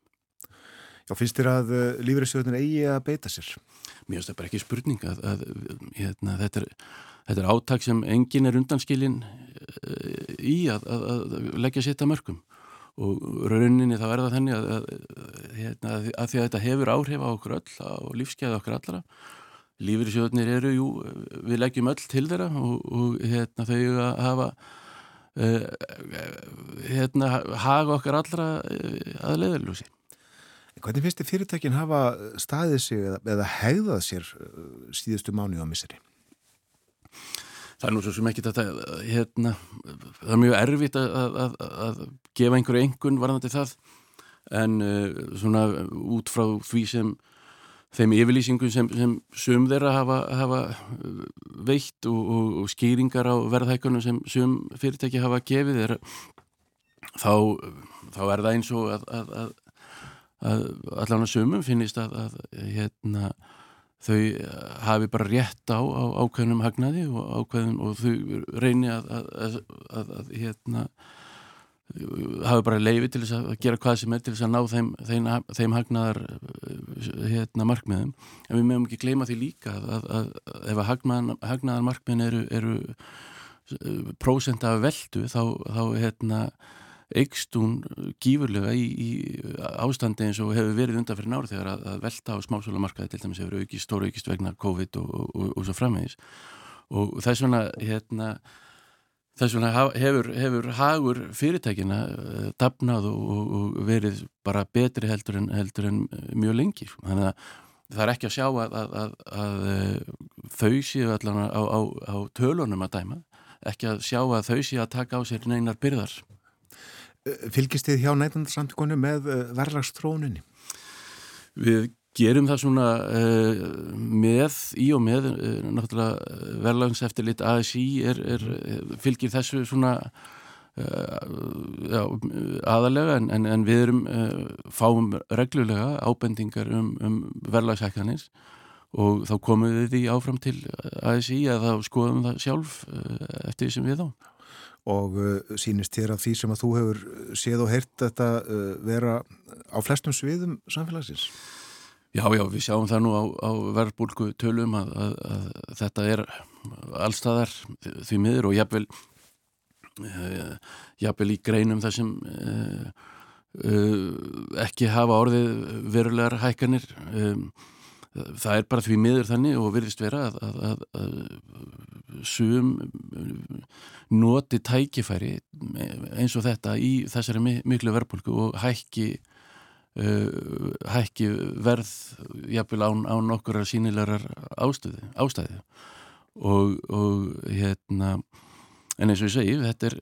Já, finnst þér að uh, lífriðsjóðin eigi að beita sér? Mér finnst það bara ekki spurning að hérna, þetta, er, þetta er átak sem engin er undanskilin uh, í að leggja sétta mörgum og rauninni þá er það þenni að, að, hérna, að því að þetta hefur áhrif á okkur öll á lífskeiða okkur allara lífyrirsjóðnir eru, jú, við leggjum öll til þeirra og, og hérna, þau að hafa uh, hérna, haga okkar allra uh, að leðalúsi Hvernig finnst þið fyrirtækin hafa staðið sig eða, eða hegðað sér síðustu mánu á miseri? Það er nú svo sem ekki þetta, hérna, það er mjög erfitt að, að, að gefa einhverju engun varðandi það en uh, svona út frá því sem þeim yfirlýsingum sem, sem sum þeirra hafa, hafa veitt og, og, og skýringar á verðhækkunum sem sum fyrirtæki hafa gefið er, þá, þá er það eins og að, að allan að sumum finnist að hérna þau hafi bara rétt á, á ákveðnum hagnaði og ákveðnum og þau reyni að, að, að, að hérna hafi bara leiði til þess að gera hvað sem er til þess að ná þeim, þeim, þeim hagnaðar hérna markmiðum. En við meðum ekki gleyma því líka að ef að hagnaðar, markmiðin eru, eru prósent af veldu þá, þá hérna eikst hún gífurlega í, í ástandi eins og hefur verið undan fyrir nári þegar að, að velta á smásólamarkaði til dæmis hefur aukist, stóru aukist vegna COVID og, og, og, og svo framvegis. Og þess vegna hérna þess vegna hefur, hefur hagur fyrirtækina uh, dapnað og verið bara betri heldur en, heldur en mjög lengi þannig að það er ekki að sjá að, að, að, að uh, þau séu allan á, á, á tölunum að dæma. Ekki að sjá að þau séu að taka á sér neinar byrðar. Eh, fylgist þið hjá nætandarsamtíkonu með eh, verðlagstróninni? Við gerum það svona uh, með, í og með uh, náttúrulega verðlags eftir lit ASI er, er, fylgir þessu svona já, aðalega en, en, en við erum fáum reglulega ábendingar um, um verðlagshækkanir og þá komum við því áfram til ASI að þá skoðum það sjálf eftir því sem við þá og uh, sínist þér að því sem að þú hefur séð og heyrt þetta uh, vera á flestum sviðum samfélagsins? Já, já, við sjáum það nú á, á verðbólku tölum að, að, að þetta er allstaðar því miður og jafnvel, uh, jafnvel í greinum þar sem uh, uh, ekki hafa orðið verulegar hækkanir. Um, það er bara því miður þannig og virðist vera að, að, sum noti tækifæri eins og þetta í þessari miklu verðbólku og hækki uh, hækki verð jafnvel án, án okkur sínilegar ástöði, ástæði og, og hérna en eins og ég segi þetta er,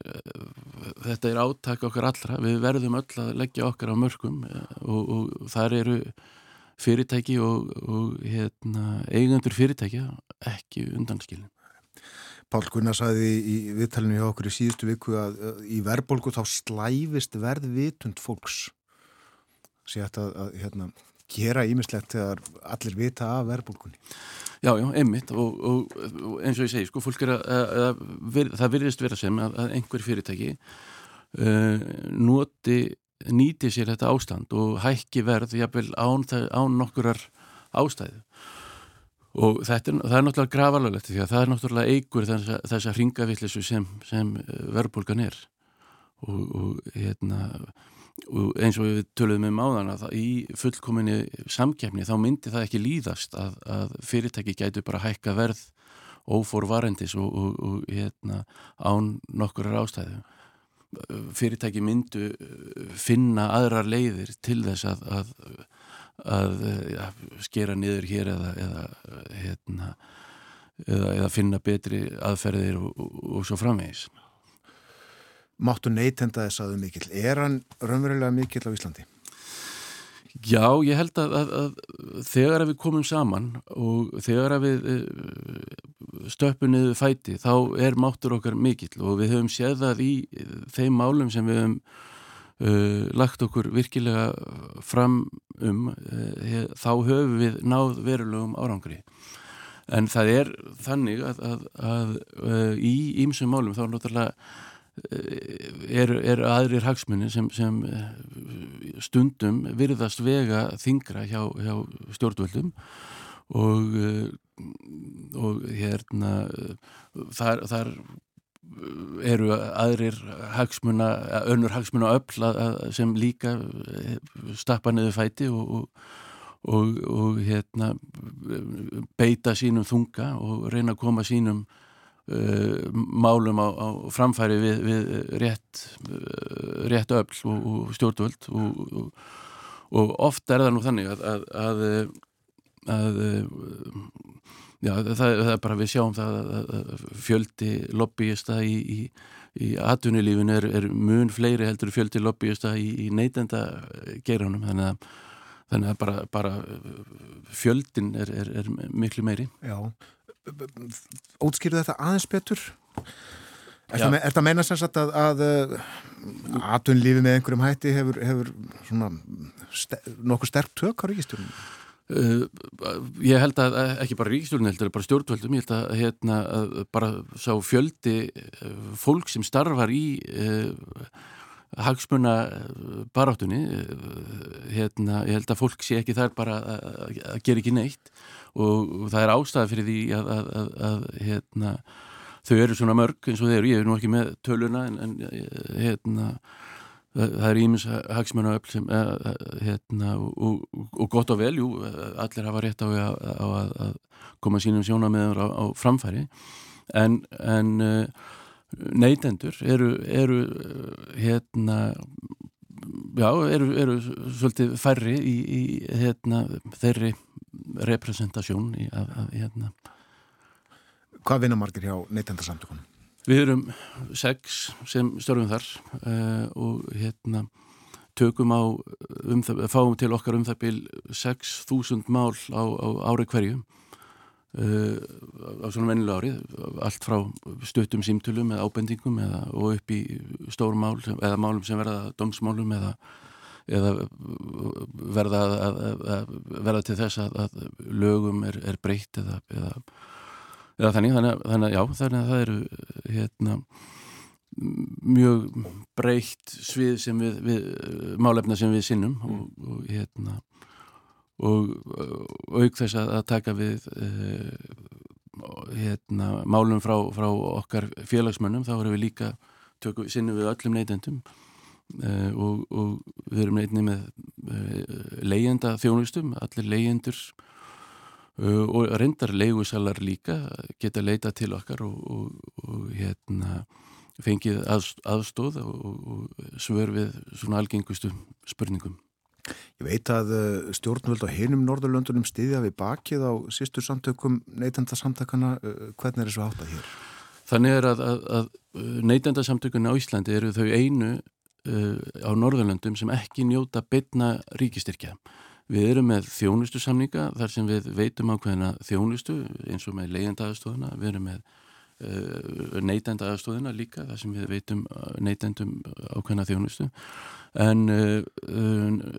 þetta er áttak okkar allra. Við verðum öll að leggja okkar á mörgum og, og þar eru fyrirtæki og, og hérna, eigendur fyrirtækja ekki undanskilin. Pál Gunnar saði í viðtalinu hjá okkur í síðustu viku að í verðbólgu þá slæfist verðvitund fólks sé þetta að hérna, gera ímislegt þegar allir vita af verðbólgunni. Já, já, einmitt. Og, og, og eins og ég segi, sko, fólk er að, að, að það virðist vera sem að, að einhver fyrirtæki uh, noti nýti sér þetta ástand og hækki verð jafnvel án, án nokkurar ástæðu. Og er, er náttúrulega gravalöglegt því að það er náttúrulega eigur þessa, þessa ringavillisu sem, sem eh, verðbólgan er. Og, og, hérna, eins og við töluðum um áðan að í fullkominni samkjæfni þá myndi það ekki líðast að, að fyrirtæki gætu bara hækka verð óforvarendis og, og hérna, án nokkurar ástæðu fyrirtæki myndu uh, finna aðrar leiðir til þess að, að, að ja, skera niður hér eða, eða, hérna, eða, eða finna betri aðferðir og, og, og svo framvegis. Máttu neytenda þess aðu mikill. Er hann raunverulega mikill á Íslandi? Já, ég held að, að, að þegar að við komum saman og þegar að við eh, stöpunuðu fæti þá er máttur okkar mikill og við höfum séð það í þeim málum sem við höfum uh, lagt okkur virkilega fram um uh, þá höfum við náð verulegum árangri. En það er þannig að, að uh, í ímsum málum þá náttúrulega er, er aðrir hagsmunni sem, sem eh, stundum virðast vega þingra hjá, hjá stjórnvöldum og, eh, og hérna þar, þar eru aðrir hagsmuna, önnur hagsmuna öll sem líka eh, stappa niður fæti og, og, og hérna beita sínum þunga og reyna að koma sínum Uh, málum á, á framfæri við, við rétt, uh, rétt öll og, og stjórnvöld og, og oft er það nú þannig að, að, að, að já, það, það er bara við sjáum það að fjöldi lobbyista í, í, í atvinnulífin er, er mun fleiri heldur fjöldi lobbyista í, í neytenda geiranum þannig að þannig bara, bara fjöldin er, er, er miklu meiri. Já útskýrðu þetta aðeins betur? Er það, er það meina sem sagt að, að uh, atunlífi með einhverjum hætti hefur, hefur svona ster, nokkuð sterk tök á ríkistjórnum? Uh, ég held að ekki bara ríkistjórnum heldur, bara stjórnvöldum ég held að, hérna, að bara sá fjöldi fólk sem starfar í uh, hagsmuna baráttunni hérna, ég held að fólk sé ekki þar bara að gera ekki neitt og það er ástæði fyrir því að, að, að, að hérna, þau eru svona mörg eins og þeir eru, ég er nú ekki með töluna en, en hérna það, er ímins hagsmennu öll sem hérna og, og, og gott og vel, jú, allir hafa rétt á, á, á að, koma sínum sjónameður á, á framfæri. En, en neytendur eru, eru hérna já, eru, eru svolítið færri í, í hérna, þeirri representasjón í, að, að, hérna. Hvað vinna margir hjá neytendarsamtökunum? Við erum sex sem stjórnum þar uh, og hérna tökum á, um það, fáum til okkar um það bíl 6.000 mál á, á ári hverju uh, á svona vennilega árið allt frá stöttum símtölum eða ábendingum eða, og upp í stórum mál eða málum sem verða domsmálum eða, eða verða, að, að, verða til þess að, að lögum er, er breytt eða, eða þannig. Þannig, þannig, já, þannig að það eru hérna mjög breytt svið sem við, við málefna sem við sinnum og, og hérna og auk þess að, taka við uh, hérna, málum frá, frá okkar félagsmönnum þá erum við líka tökum, sinnum við öllum neytendum uh, og, og við erum neytni með leyenda þjónustum, allir leyendur og reyndar leigusalar líka geta leita til okkar og, og, og hérna fengið aðstóð og svör við svona algengustu spurningum Ég veit að eh, stjórnvöld á hinum Norðurlöndunum stiðja við bakið á sístur samtökum neytendasamtakana. Eh, hvernig er þessu áttað hér? Þannig er að, að, að neytendasamtökunni á Íslandi eru þau einu uh, á Norðurlöndum sem ekki njóta beitna ríkistyrkja. Við erum með þjónustu samninga þar sem við veitum ákveðina þjónustu eins og með leyendaðastofuna. Við erum með uh, neytendaðastofuna líka þar sem við veitum neytendum ákveðina þjónustu. En uh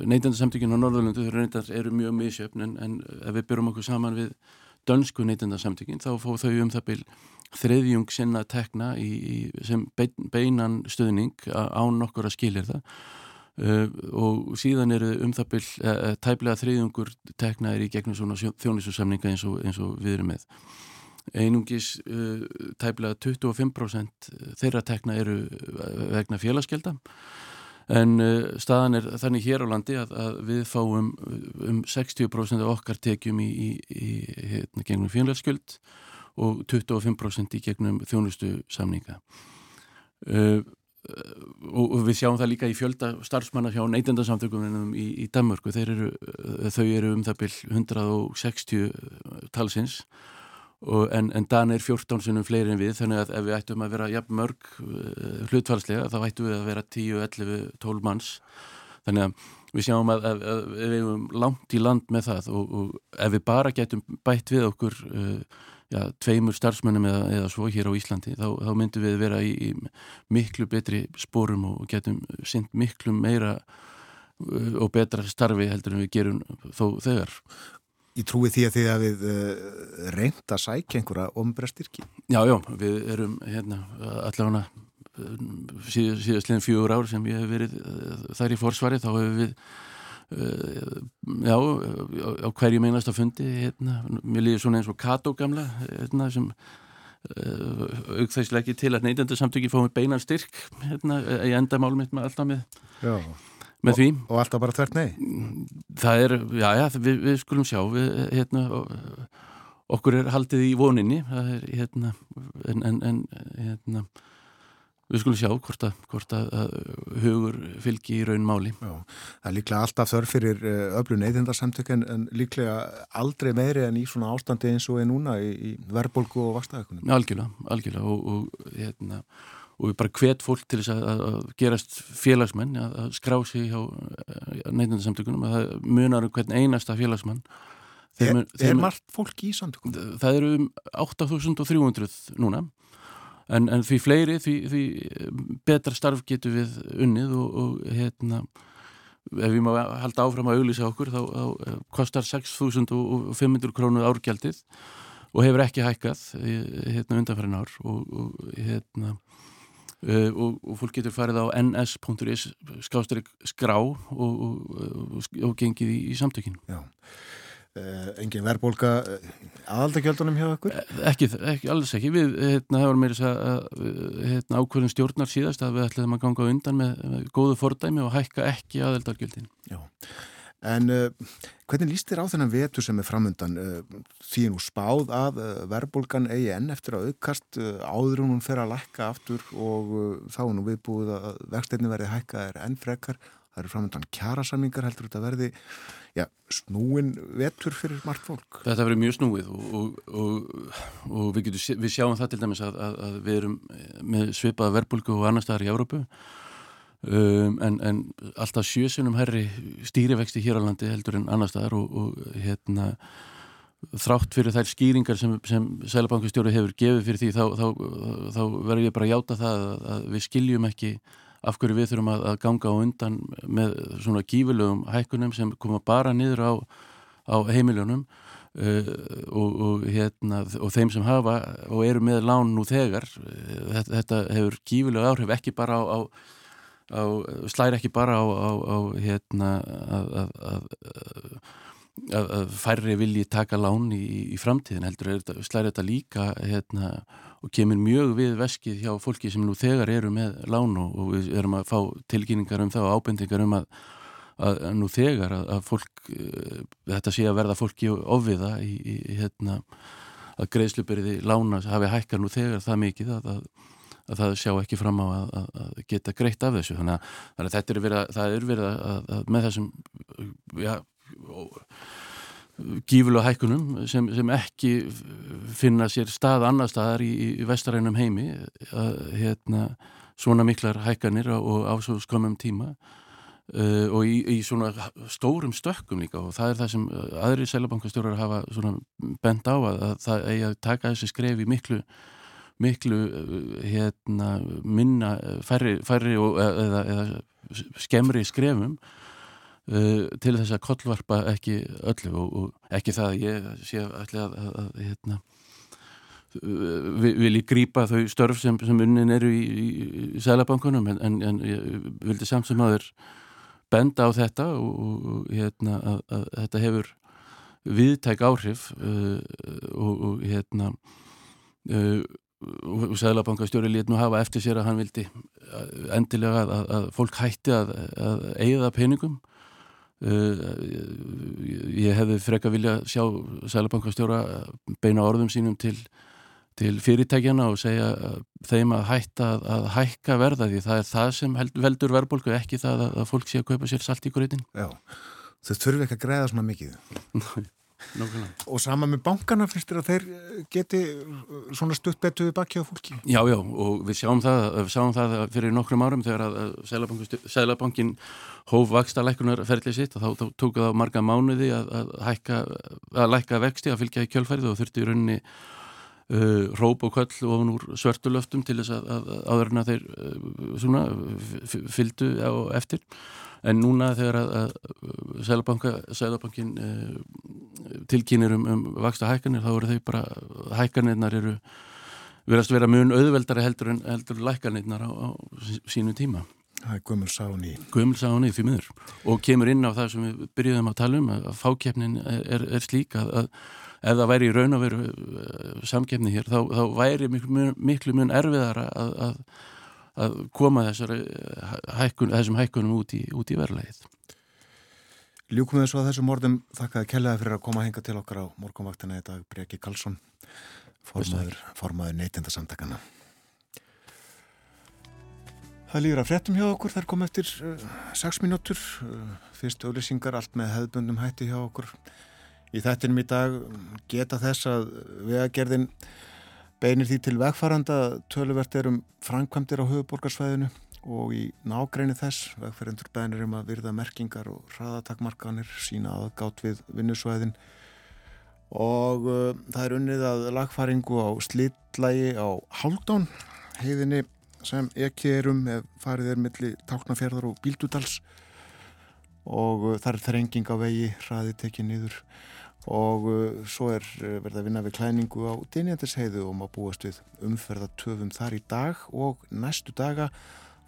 neytendarsamtökinu á Norðurlundu eru mjög misjöfn en, en ef við byrjum okkur saman við dönsku neytendarsamtökin þá fóð þau um það byl þriðjung sinna tekna í, sem beinan stuðning án nokkur að skilir það uh, og síðan eru um það byl uh, tæplega þriðjungur tekna er í gegnum svona þjónisussamninga eins, eins og við erum með einungis uh, tæplega 25% þeirra tekna eru uh, vegna félagskelda En uh, staðan er þannig hér á landi að, að við fáum um 60% af okkar tekjum í, í, í hérna, gegnum fjónleirskjöld og 25% í gegnum þjónustu samninga. Uh, og, við sjáum það líka í fjölda starfsmanna hjá neytendasamtökunum í, í Danmörku. Eru, þau eru um það byll 160 talsins Og, en, en Dan er 14 sinum fleiri en við þannig að ef við ættum að vera jafn mörg uh, hlutfalslega þá ættum við að vera 10, 11, 12 manns. Þannig að við sjáum að, að, að við hefum langt í land með það og, og ef við bara getum bætt við okkur uh, já, tveimur starfsmönnum eða, eða svo hér á Íslandi þá, þá myndum við vera í, í miklu betri spórum og getum synd miklu meira uh, og betra starfi heldur en við gerum þó þegar Ég trúi því að þið hafið uh, reynd að sækja einhverja ombræstyrki. Já, já, við erum hérna allavega síð, síðastleginn fjögur ár sem ég hef verið uh, þar í forsvari, þá hefur við uh, já, á hverju meinast að fundi, hérna, mér líður svona eins og Kato gamla, hérna, sem aukþægslega ekki til að neyndandi samtöki fóðum beinan styrk, hérna, í endamálum mitt með alltaf með. Já með og, því. Og alltaf bara þvert nei? Það er, já, já, við, við skulum sjá, við, hérna, okkur er haldið í voninni, það er, hérna, en, en, en hérna, við skulum sjá hvort að, hvort að hugur fylgi í raun máli. Já, það er líklega alltaf þörf fyrir eh, öflun neyðindarsamtök en, en líklega aldrei meiri en í svona ástandi eins og er núna í, í verbolgu og vakstaðakunum. Algjörlega, algjörlega og, og hérna, og við bara hvet fólk til þess að, að gerast félagsmenn, að, að skrá sig hjá eh, neitundarsamtökunum að það munar um hvern einasta félagsmann Er, mun, er margt fólk í samtökunum? Það eru um 8300 núna en, en því fleiri því, því betra starf getur við unnið og, og hérna ef við má halda áfram að auglýsa okkur þá, þá kostar 6.500 krónu árgjaldið og hefur ekki hækkað hérna undanfærin ár og, og hérna Uh, og, og fólk getur farið á ns.is skrá og, og, og gengið í, í samtökinu. Já. Uh, engin verðbólka uh, aðaldagjöldunum hjá okkur? Ekki, ekki, alls ekki. Við, hérna, það var meira að, að hérna, ákveðin stjórnar síðast að við ætlum að ganga undan með, með góðu fordæmi og hækka ekki aðaldagjöldin. Já, en uh, hvernig líst þér á þennan vetur sem er framundan? Því nú spáð að verðbólgan eigi enn eftir að aukast áður hún fer að lækka aftur og þá er nú viðbúið að vexteinni verði hækka er enn frekar. Það eru framundan kjærasamningar heldur þetta verði já, snúin vetur fyrir margt fólk. Þetta verður mjög snúið og, og, og, og við, getum, við sjáum það til dæmis að, að, að við erum með svipaða verbulgu og annar staðar í Európu um, en, en alltaf sjösunum herri stýrivexti hér á landi heldur en annar staðar og hérna þrátt fyrir þær skýringar sem, sem Sælabankastjóri hefur gefið fyrir því þá, þá, þá verður ég bara að játa það að, að við skiljum ekki af hverju við þurfum að, að ganga á undan með svona gífurlegum hækkunum sem koma bara niður á, á heimiljónum uh, og, og, hérna, og þeim sem hafa og eru með lán nú þegar uh, þetta, þetta hefur gífurlega áhrif ekki bara á, á, á slæri ekki bara á hérna að, að að færri vilji taka lán í, í framtíðin heldur slæri þetta líka hérna og kemur mjög við veskið hjá fólki sem nú þegar eru með lánu og við erum að fá tilkynningar um það og ábendingar um að, að, að nú þegar að, að fólk, uh, þetta sé að verða fólki ofviða í, í hérna að greiðsluberiði lána hafi hækkar nú þegar það mikið að, að það sjá ekki fram á að geta greitt af þessu. Þannig að þetta er verið að, það er verið að með þessum já, gífulega hækkunum sem, sem ekki finna sér stað annar staðar í, í vestarænum heimi að, hérna, svona miklar hækkanir og á svo skömmum tíma uh, og í, í svona stórum stökkum líka. Og það er það sem aðri sælabankastjórar hafa bent á að, að það eigi að taka þessi skref í miklu miklu hérna, minna færri, færri og, eða, eða skemmri skrefum uh, til þess að kollvarpa ekki öllu og, og ekki það að ég sé allir að, að, að hérna, uh, vil ég grýpa þau störf sem, sem unnin eru í, í, í sælabankunum en, en, en ég vildi samt sem aður benda á þetta og, og hérna, að, að þetta hefur viðtæk áhrif uh, og, og hérna uh, og Sæðlabankastjóri lét nú hafa eftir sér að hann vildi uh, endilega að, að fólk hætti að, að eigða peningum. Uh, ég hefði freka vilja sjá Sælabankastjóra beina orðum sínum til, til fyrirtækjana og segja þeim að hætta að, að hækka verða því það er það sem held, veldur verðbólku ekki það að, að fólk sé að kaupa sér salt í greitin Já, þau þurfi ekki að greiða svona mikið Nógulega. Og sama með bankana finnst þér að þeir geti svona stutt betuði baki á fólki? Já, já, og við sjáum það, við sjáum það fyrir nokkrum árum þegar að Sælabankin hóf vaksta lækunar ferðlið sitt og þá, þá tók það marga mánuði að, að, hækka, að lækka vexti að fylgja í kjölfærið og þurfti í rauninni uh, róp og köll ofn úr svörtulöftum til þess að, að áðurna þeir uh, svona fylgdu á eftir en núna þegar að Sælabankin uh, tilkynir um, um vaksta hækkanir þá eru þau bara, hækkanirnar eru verðast vera mjög auðveldari heldur en heldur lækkanirnar á, á sínu tíma. Það er Guðmur Sáni Guðmur Sáni því miður. Og kemur inn á það sem við byrjuðum að tala um að fákeppnin er, er slík að, að ef það væri í raun og veru uh, samkeppni hér þá, þá væri miklu, miklu mun erfiðara að, að, að koma þessari hækkun, þessum hækkunum út í, í verðlegið Ljúkum við svo að þessum orðum. Þakkaði kellaði fyrir að koma að henga til okkar á morgunvaktina í dag Breki Karlsson formaður, formaður neytindasamtakana Það líður að frettum hjá okkur, þar kom eftir 6 uh, mínútur, uh, fyrst auðlýsingar allt með hefðbundum hætti hjá okkur. Í þettinum í dag geta þess að vegagerðin beinir því til vegfaranda töluvert er um framkvæmdir á höfuborgarsvæðinu og í nágreinu þess vegferendur beinir um að virða merkingar og hraðatakmarkanir sína aðgátt við vinnusvæðin. Og uh, það er unnið að lagfaringu á slitlægi á Haldón heiðinni sem ekki erum ef farið er milli táknafjörðar og bíldudals. Og uh, það er þrenging á vegi, hraði tekið niður og uh, svo er uh, verið að vinna við klæningu á Dinjandisheiðu og maður búast við umferðatöfum þar í dag og næstu daga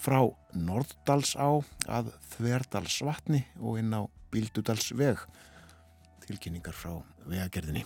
frá Norddals á að Þverdalsvatni og inn á Bíldudalsveg. tilkynningar frá vegagerðinni.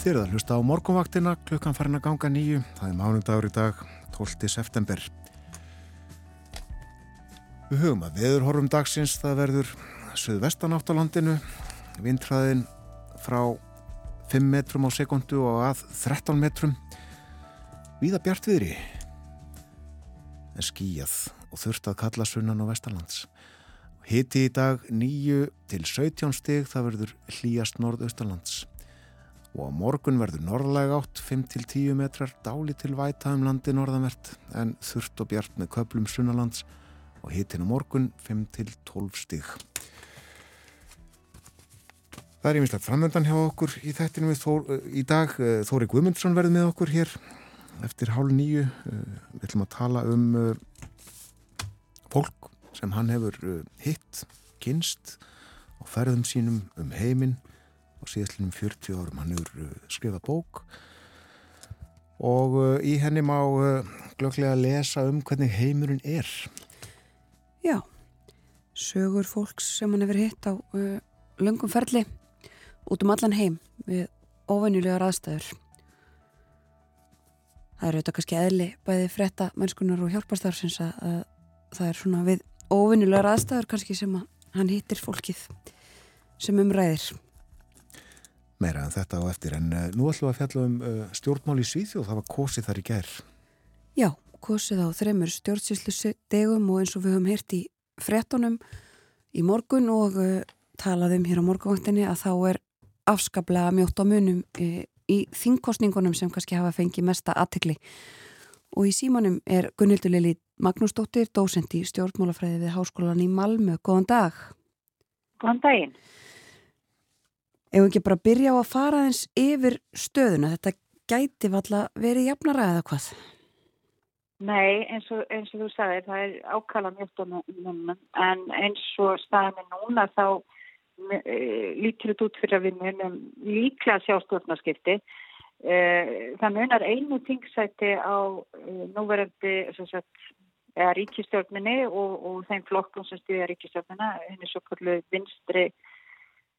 Þið eruð að hlusta á morgunvaktina, klukkan farin að ganga nýju, það er mánudagur í dag, 12. september. Við hugum að veðurhorfum dagsins, það verður söðvestan átt á landinu, vindræðin frá 5 metrum á sekundu og að 13 metrum, viða bjart viðri, en skíjað og þurft að kalla sunnan á vestalands. Hiti í dag 9 til 17 stig, það verður hlýjast norðaustalands og á morgun verður norðlæg átt 5-10 metrar dáli til væta um landi norðanvert en þurft og bjart með köplum sunnalands og hitin á morgun 5-12 stig. Það er ímislegt framöndan hjá okkur í þættinu við Þór, í dag. Þóri Guðmundsson verður með okkur hér eftir hálf nýju. Við ætlum að tala um fólk sem hann hefur hitt, kynst og ferðum sínum um heiminn og síðastlinum 40 árum. Hann hefur uh, skrifað bók. Og uh, í henni má uh, glögglega lesa um hvernig heimurinn er. Já, sögur fólks sem hann hefur hitt á löngum ferli út um allan heim við ofenjulegar aðstæður. Það er auðvitað kannski eðli bæði frétta mennskunar og hjálparstarfsins að, að það er svona við ofenjulegar aðstæður kannski sem að hann hittir fólkið sem umræðir meira en þetta á eftir en uh, nú ætlum við að fjalla um uh, stjórnmál í Svíþjóð, það var kosið þar í gær Já, kosið á þreymur stjórnsýslu degum og eins og við höfum heyrt í frettunum í morgun og uh, talaðum hér á morgunvaktinni að þá er afskaplega mjótt á munum í þingkostningunum sem kannski hafa fengið mesta aðtekli og í símanum er Gunnildur Lili Magnúsdóttir, dósend í stjórnmálafræði við Háskólan í Malmö. Góðan dag. Góðan daginn. Ef ekki bara byrja á að fara eins yfir stöðuna, þetta gæti valla verið jafnara eða hvað? Nei, eins og, eins og þú sagðir, það er ákala mjög munum, en eins og staðinni núna þá e, lítur þetta út fyrir að við munum líklega sjá stjórnarskipti. E, það munar einu tingsæti á e, núverandi eða ríkistjórninni og, og þeim flokkum sem stýðja ríkistjórnina, henni svo kallu vinstri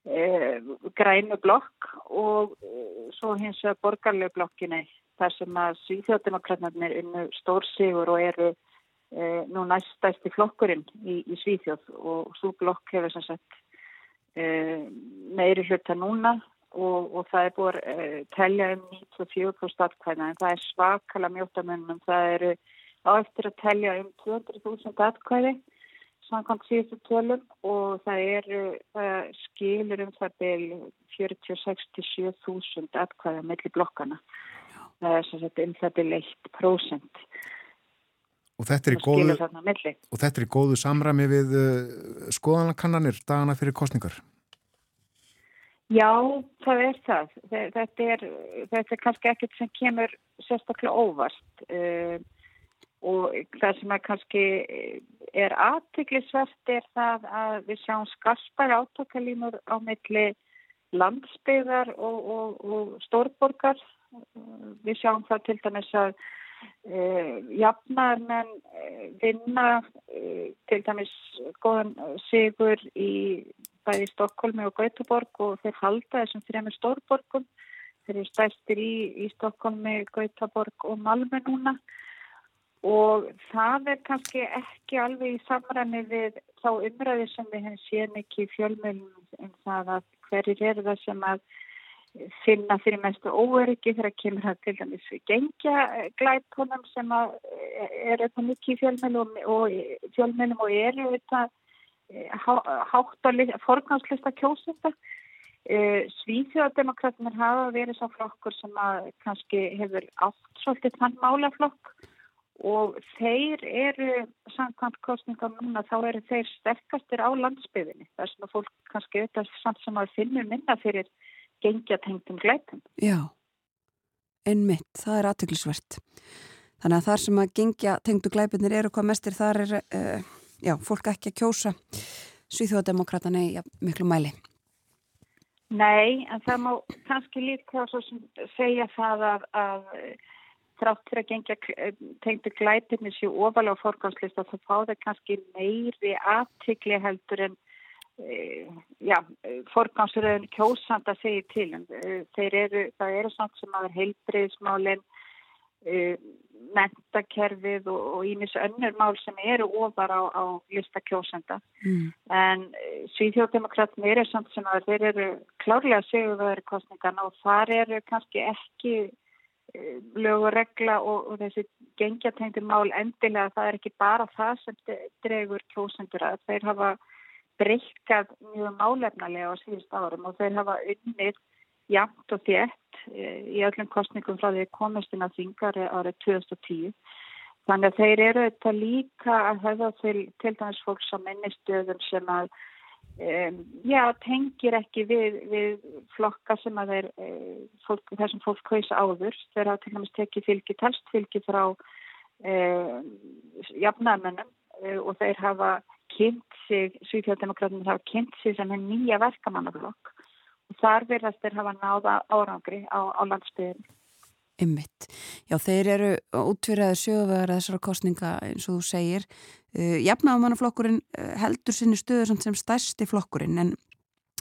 grænu blokk og eh, svo hins vegar borgarlegu blokkinni þar sem að Svíþjóðdemokratnarnir unnu stórsigur og eru e, nú næstæsti flokkurinn í, í Svíþjóð. Og svo blokk hefur sem sagt e, meiri hluta núna og, og það er búin að e, telja um 94% atkvæða en það er svakala mjóttamönnum, það eru á eftir að telja um 200.000 atkvæði samkvæmt síðustu tölum og það eru það skilur um það 46-7 þúsund atkvæða melli blokkana. Það er sem sagt um það beil 1%. Og þetta, góðu, og þetta er í góðu samræmi við uh, skoðanakannanir dagana fyrir kostningar? Já, það er það. Þetta er, þetta er kannski ekkert sem kemur sérstaklega óvart. Uh, og það sem er kannski er aðtiklisvert er það að við sjáum skarpar átakalínur á milli landsbyðar og, og, og stórborgar. Við sjáum það til dæmis að Uh, jafnar menn uh, vinna uh, til dæmis góðan sigur í bæði Stokkólmi og Gautaborg og þeir halda þessum þrejum stórborgum. Þeir eru stæstir í, í Stokkólmi, Gautaborg og Malmö núna og það er kannski ekki alveg í samræmi við þá umræði sem við hefum séð mikið fjölmjölum um það að hverjir eru það sem að finna fyrir mestu óöryggi þegar kemur það til dæmis gengja glæpunum sem er eitthvað mikið í fjölmjölum og, fjölmjölum og eru þetta hátt að forganslista kjósunda. Svíþjóðademokraternar hafa verið svo flokkur sem að kannski hefur átt svolítið þann málaflokk og þeir eru samkvæmt kostningar núna þá eru þeir sterkastir á landsbyðinni þar sem að fólk kannski auðvitað samt sem að finnur minna fyrir gengja tengtum glæpum. Já, einmitt, það er aðtöklusvert. Þannig að þar sem að gengja tengdu glæpinir eru hvað mestir, þar er uh, já, fólk ekki að kjósa Svíþjóðademokratana í ja, miklu mæli. Nei, en það má kannski líka segja það að, að þrátt fyrir að gengja tengdu glæpinir séu ofalega á forganslista þá fá það kannski meiri aðtikli heldur en Eh, já, forgámsröðun kjósanda segir til eh, þeir eru, það eru samt sem að heilbreyðismálinn eh, mentakerfið og ímis önnur mál sem eru ofar á, á lista kjósanda mm. en Svíðjóðdemokratin eru samt sem að þeir eru klárlega segjuðaður kostningan og þar eru kannski ekki lög og regla og, og þessi gengjategndir mál endilega það er ekki bara það sem dregur kjósendur að þeir hafa breykkað mjög málefnalega á síðust árum og þeir hafa unnið jæmt og þétt eh, í öllum kostningum frá því komistinn að þingari árið 2010. Þannig að þeir eru þetta líka að höfða til til dæmis fólks á minnistöðum sem að um, já, tengir ekki við, við flokka sem að þeir, fólk, þessum fólk kausa áður. Þeir hafa til dæmis tekið fylgi, telstfylgi frá um, jafnarmennum og þeir hafa kynnt sig, Svíþjóðdemokrátum hafa kynnt sig sem er nýja verkamannaflokk og þar verðast þeir hafa náða árangri á, á landsbygðinu. Ymmitt. Já, þeir eru útfyrir að sjöfara þessara kostninga eins og þú segir. Uh, Jafnáðumannaflokkurinn uh, heldur sinni stöðu sem stærsti flokkurinn en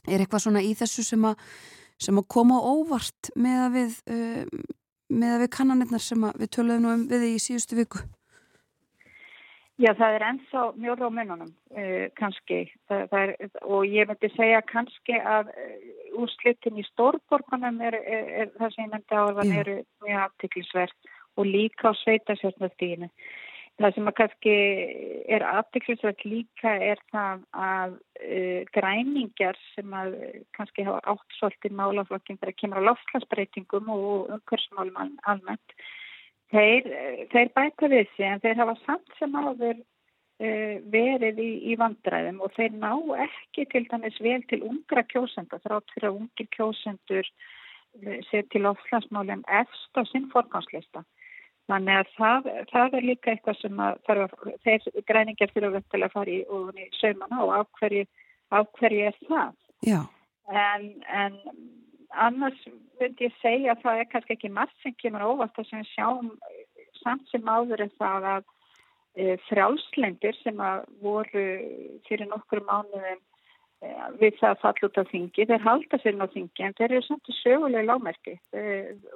er eitthvað svona í þessu sem að, sem að koma óvart með að við, með að við kannanirnar sem við töluðum um við í síðustu viku? Já, það er ennþá mjög á mununum uh, kannski það, það er, og ég myndi segja kannski að úrslitin í stórborgunum er, er, er það sem ég myndi á að það eru mjög aftiklisvert og líka á sveitasjálfnastíðinu. Það sem að kannski er aftiklisvert líka er það að uh, græningjar sem að kannski hafa átt svolítið málaflokkin þegar kemur á loftlagsbreytingum og umhversmálum almennt Þeir, þeir bæta við sig en þeir hafa samt sem áður uh, verið í, í vandræðum og þeir ná ekki til dæmis vel til ungra kjósenda þrátt fyrir að ungir kjósendur uh, sé til oflasmálinn efst á sinn forganslista. Þannig að það, það er líka eitthvað sem að, þeir græningar fyrir að fara í og sögman á af hverju, af hverju er það. Já. En, en annars myndi ég segja að það er kannski ekki margt sem kemur óvart það sem við sjáum samt sem áður er það að e, frjálslendir sem að voru fyrir nokkur mánuðum við það að falla út á þingi þeir halda sér ná þingi en þeir eru samt í söguleg lágmerki. E,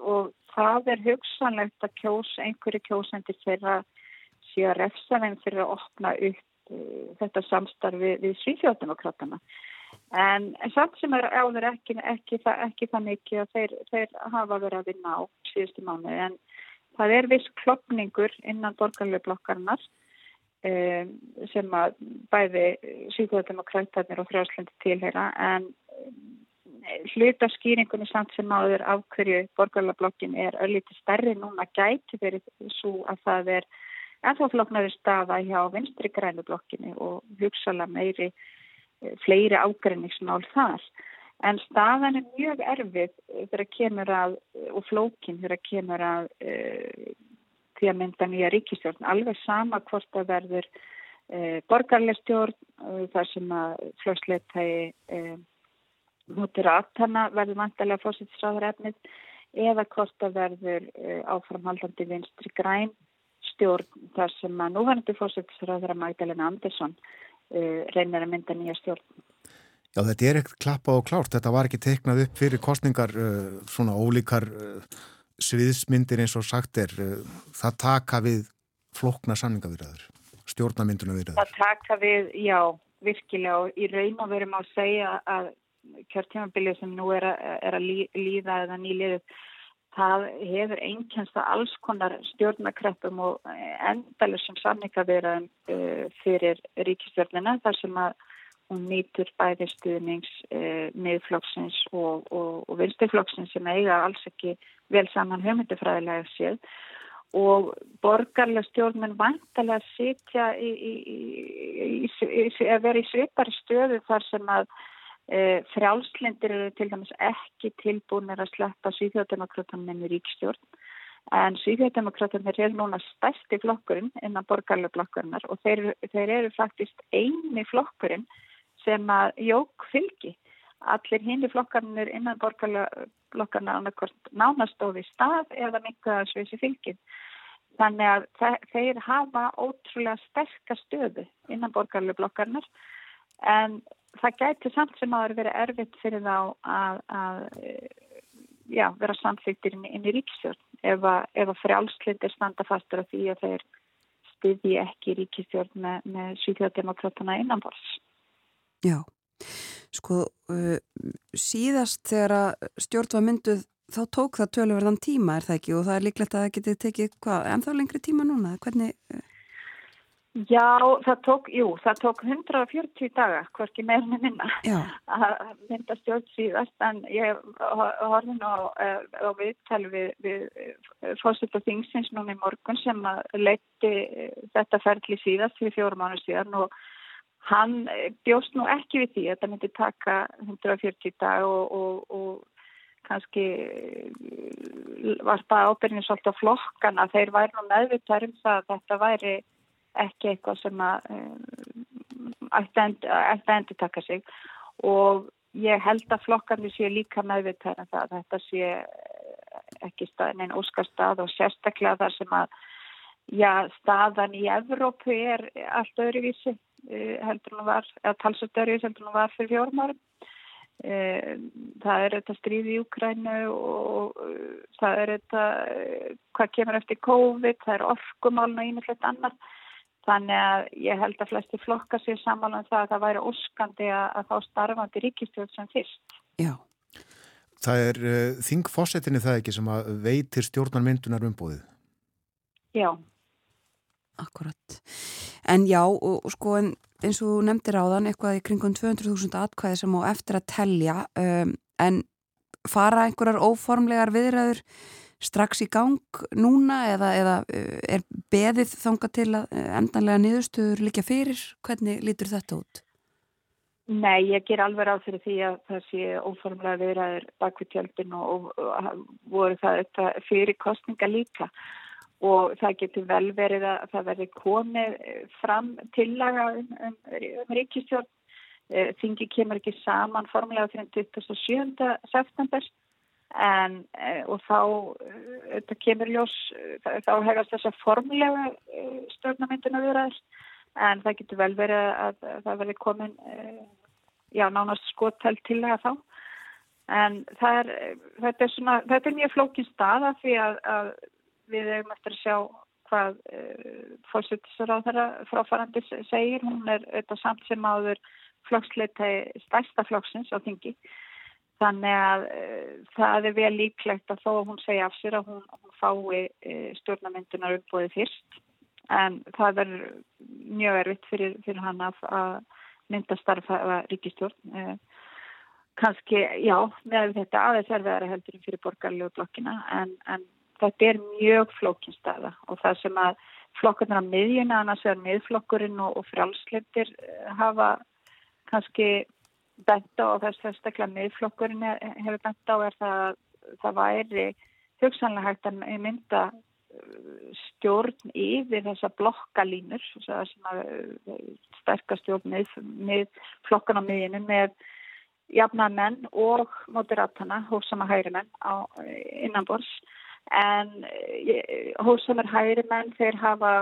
og það er hugsanlegt að kjós, einhverju kjósendir þeirra sé að refsa þeim fyrir að opna upp e, þetta samstarfi við Svíþjóðdemokratana En, en samt sem er áður ekki, ekki, ekki það mikið að þeir, þeir hafa verið að vinna á síðustu mánu en það er viss klopningur innan borgarleifblokkarnar um, sem að bæði síðan og frjáslendi tilheyra en um, hluta skýringunni samt sem áður af hverju borgarleifblokkin er öllítið stærri núna gæti verið svo að það er ennþá floknaður staða hjá vinstri grænublokkinu og hugsalega meiri fleiri ágrenningsmál þar. En staðan er mjög erfið þegar kemur að, og flókin þegar kemur að uh, því að mynda nýja ríkistjórn. Alveg sama hvort það verður uh, borgarlega stjórn, uh, þar sem að flóksleitægi mútir aðtana verður vantarlega fósittisráður efnið, eða hvort það verður áframhaldandi vinstri græn stjórn þar sem að núverðandi fórsættisraðara Magdalena Andersson reynir að mynda nýja stjórn. Já, þetta er ekkert klappað og klárt. Þetta var ekki teiknað upp fyrir kostningar svona ólíkar sviðsmyndir eins og sagt er. Það taka við flokna sanningavirðaður, stjórnamynduna virðaður. Það taka við, já, virkilega og í raun og verum á að segja að kjörtímabilið sem nú er að, er að líða eða nýliðið það hefur einkennst að alls konar stjórnakreppum og endalusum samningavirðan uh, fyrir ríkistjórnina þar sem að hún nýtur bæði stuðnings uh, miðflokksins og, og, og vinstiflokksins sem eiga alls ekki vel saman höfmyndufræðilega séð og borgarlega stjórnmenn vantalega sitja í, í, í, að vera í svipari stöðu þar sem að E, frjálslindir eru til dæmis ekki tilbúinir að sleppa Svíþjóðdemokrátanum í ríkstjórn en Svíþjóðdemokrátanum er núna stærsti flokkurinn innan borgarlega blokkarinnar og þeir, þeir eru faktist eini flokkurinn sem að jók fylgi. Allir hindi flokkarnir innan borgarlega blokkarna nánastóði stað eða mingaða svisi fylgin. Þannig að þeir hafa ótrúlega sterkast stöðu innan borgarlega blokkarinnar en það gæti samt sem að vera erfitt fyrir þá að, að já, vera samþýttir inn, í ríkistjórn ef að, að frjálslindir standa fastur af því að þeir stiði ekki ríkistjórn með, með svíþjóðdemokratana innanbors. Já, sko uh, síðast þegar að stjórn var mynduð þá tók það tölurverðan tíma er það ekki? Og það er líklegt að það geti tekið hvað, ennþá lengri tíma núna, hvernig... Uh, Já, það tók, jú, það tók 140 daga, hvorki meirinu minna að mynda stjórn síðast en ég horfði nú á, á viðtali við, við fósitt og þingsins núna í morgun sem leitti þetta ferli síðast fyrir fjórum mánu síðan og hann bjóst nú ekki við því að það myndi taka 140 daga og, og, og kannski var bara ábyrginu svolítið á flokkan að þeir væri nú meðvitað um það að þetta væri ekki eitthvað sem að um, ætti að endur taka sig. Og ég held að flokkarnir sé líka meðvitaðan það að þetta sé ekki stað, neina óskastað og sérstaklega þar sem að já, staðan í Evrópu er allt öðruvísi heldur nú var, eða öðruvísi heldur nú var fyrir fjórum árum uh, það er þetta stríð í Ukrænu og uh, það er þetta hvað kemur eftir COVID, það er orkumálun og einhvert annar Þannig að ég held að flesti flokka sér samála um það að það væri óskandi að, að þá starfandi ríkistjóð sem fyrst. Já. Það er uh, eh, þingfossetinni það ekki sem að veitir stjórnarmyndunar umbóðið? Já. Akkurat. En já, og, og sko en, eins og nefndir á þann eitthvað í kringum 200.000 atkvæði sem á eftir að tellja um, en fara einhverjar óformlegar viðræður strax í gang núna eða, eða eh, er beðið þanga til að eh, endanlega niðurstöður líka fyrir? Hvernig lítur þetta út? Nei, ég ger alveg ráð fyrir því að það sé óformlega viðræður bakvið tjöldin og, og, og voru það fyrir kostninga líka og það getur vel verið að það verði komið fram tillaga um, um, um ríkistjórn. Eh, þingi kemur ekki saman formulega fyrir 27. september En, eh, og þá eh, þetta kemur ljós eh, þá hefast þess að formulega stjórnamyndina viðraðis en það getur vel verið að, að það verði komin já, nánast skotthælt til það þá en er þetta er, svona, þetta er mjög flókin staða því að, að við hefum eftir að sjá hvað uh, fórsýttisar á þeirra fráfærandi segir, hún er þetta samt sem áður flokksleita stærsta flokksins á þingi. Þannig að uh, það er vel líklegt að þó að hún segja af sér að hún, hún fái uh, stjórnamyndunar uppbóði fyrst. En það er mjög erfitt fyrir, fyrir hann að, að mynda starfa ríkistjórn. Kanski, já, með þetta aðeins er verið heldur fyrir borgarlegu blokkina. En, en þetta er mjög flókinstaða og það sem að flokkarnar á miðjuna, annars er miðflokkurinn og, og frálslendir hafa kannski benda og þess fyrstaklega miðflokkurinn hefur benda á er það það væri hugsanlega hægt að mynda uh, stjórn yfir þessa blokkalínur sem að uh, sterkast stjórn með, flokkan á miðinu með jafnamenn og moderatana, hófsama hægrimenn á innanbors en hófsamar hægrimenn þeir hafa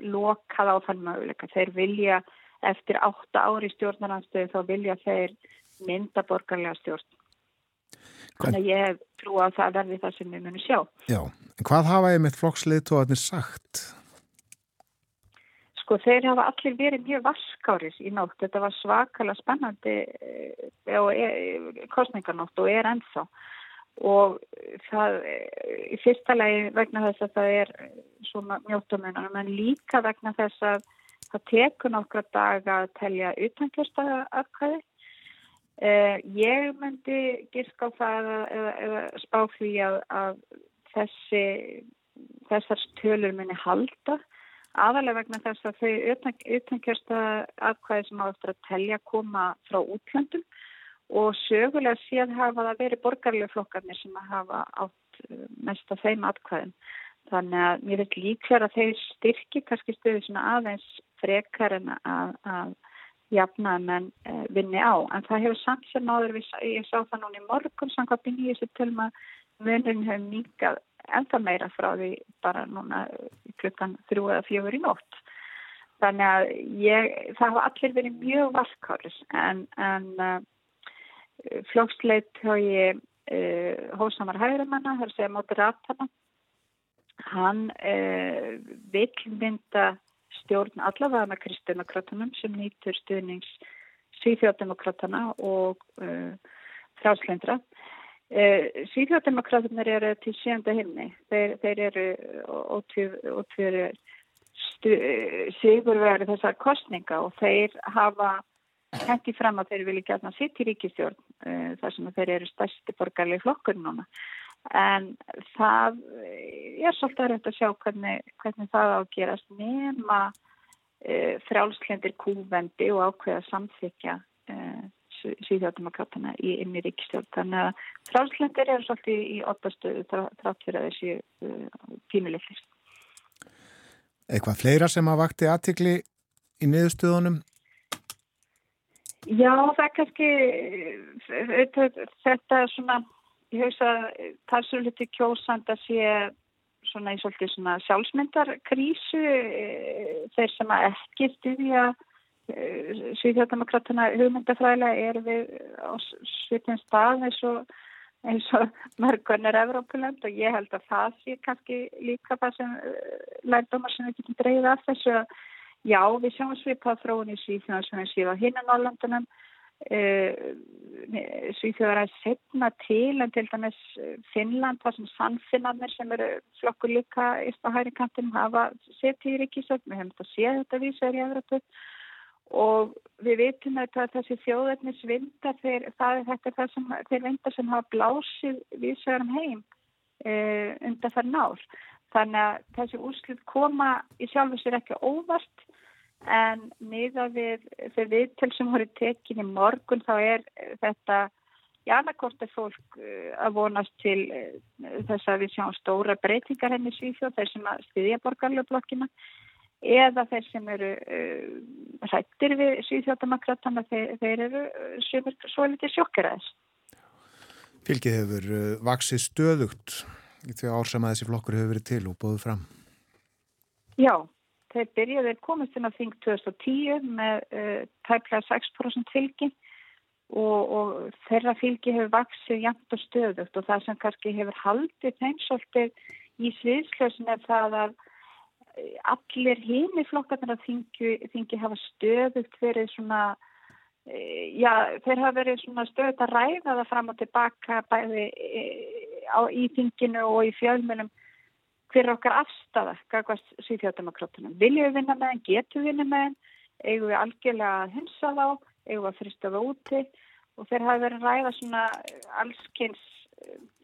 lokað á þann möguleika. Þeir vilja eftir átta ári stjórnarnarstöðu þá vilja þeir mynda borgarlega stjórn. Þannig að ég trú að það verði það sem við munum sjá. Já, en hvað hafa ég með flokksleitóðanir sagt? Sko þeir hafa allir verið mjög vaskáris í nótt. Þetta var svakalega spennandi e, kostningarnótt og er ennþá. Og það í fyrsta lagi vegna þess að það er svona mjóttumunum en líka vegna þess að það tekur nokkra daga að telja utankjörstaða afkvæði Eh, ég myndi giska á það eða, eða spá því að, að þessi, þessar stölur minni halda. Aðalega vegna þess að þau utankjörsta aðkvæði sem á eftir að telja koma frá útlöndum og sögulega síðan hafa það verið borgarlega flokkarnir sem hafa átt eh, mest af þeim aðkvæðin. Þannig að mér veit líklar að þeir styrki kannski stöðu svona aðeins frekar en að, að jafnaði menn eh, vinni á. En það hefur samt sem náður, við, ég sá það núna í morgun samkvæmt í nýjus til maður munin hefur mingað ennþa meira frá því bara núna klukkan þrjú eða fjögur í nótt. Þannig að ég, það hafa allir verið mjög valkáris en, en hjá ég uh, hósamar hægrumanna, að segja moderatana, hann uh, vil mynda stjórn allavega með kristdemokratunum sem nýtur stuðnings síðjóðdemokratana og uh, frálslendra. Uh, síðjóðdemokratunir eru til sjönda himni. Þeir, þeir eru ótvíður sigurverði þessar kostninga og þeir hafa í fram að þeir vilja gætna sitt í ríkistjórn uh, þar sem þeir eru stærsti borgarlega flokkur núna. En það er svolítið að reynda að sjá hvernig, hvernig það ágerast nema e, frjálslendir kúvendi og ákveða samþykja e, síðjáttamakáttana í inn í ríkistjórn þannig að frjálslendir eru svolítið í óttastöðu trátt fyrir að þessi pínuleikist Eitthvað fleira sem að vakti aðtikli í niðurstöðunum? Já, það er kannski þetta svona ég hugsa að talsvöldi kjósanda sé svona í svolítið svona sjálfsmyndarkrísu e, þeir sem að ekki styðja e, Svíðjóðdemokratuna hugmyndafræðilega er við á svipin stað eins og, og mörgunir Evrópuland og ég held að það sé kannski líka það sem lærdómar sem við getum dreyðið af þessu að já við sjáum svipað þróun í Svíðjóðan sem við séum á hinnan állandunum Uh, Svíþjóðar að setna til en til dæmis eh, Finnland þar sem sannfinnarnir sem eru flokkur líka í hægri kantinum hafa setið í ríkisöld við hefum þetta séð þetta vísar í Evropu og við vitum að þessi þjóðarnis vindar það er þetta það sem, þeir vindar sem hafa blásið vísarum heim uh, undan þar nár þannig að þessi úrslut koma í sjálfu sér ekki óvart en miða við þau viðtöl sem voru tekin í morgun þá er þetta í annarkorta fólk eh, að vonast til eh, þess að við sjáum stóra breytingar henni svíþjóð þeir sem að styðja borgarlöfblokkina eða þeir sem eru uh, hrættir við svíþjóðdemokratana þeir, þeir eru er svo litið sjokkeraðis Fylgið hefur vaksið stöðugt í því ár sem að þessi flokkur hefur verið til og bóðið fram. Já Þeir byrjuði komist inn á þing 2010 með uh, tæplega 6% fylgi og, og þeirra fylgi hefur vaksið jæmt og stöðugt og það sem kannski hefur haldið þeim svolítið í sviðslösin er það að eh, allir hini flokkarnir að þingi, þingi hafa stöðugt verið svona, uh, já þeir hafa verið svona stöðugt að ræða það fram og tilbaka bæði á, í þinginu og í fjölmjölum hver er okkar afstafa gagvast síðhjóðdemokrátunum. Viljum við vinna með henn, getum við vinna með henn, eigum við algjörlega að hunsa þá, eigum við að frista það úti? Og þeir hafa verið að ræða svona allskynns,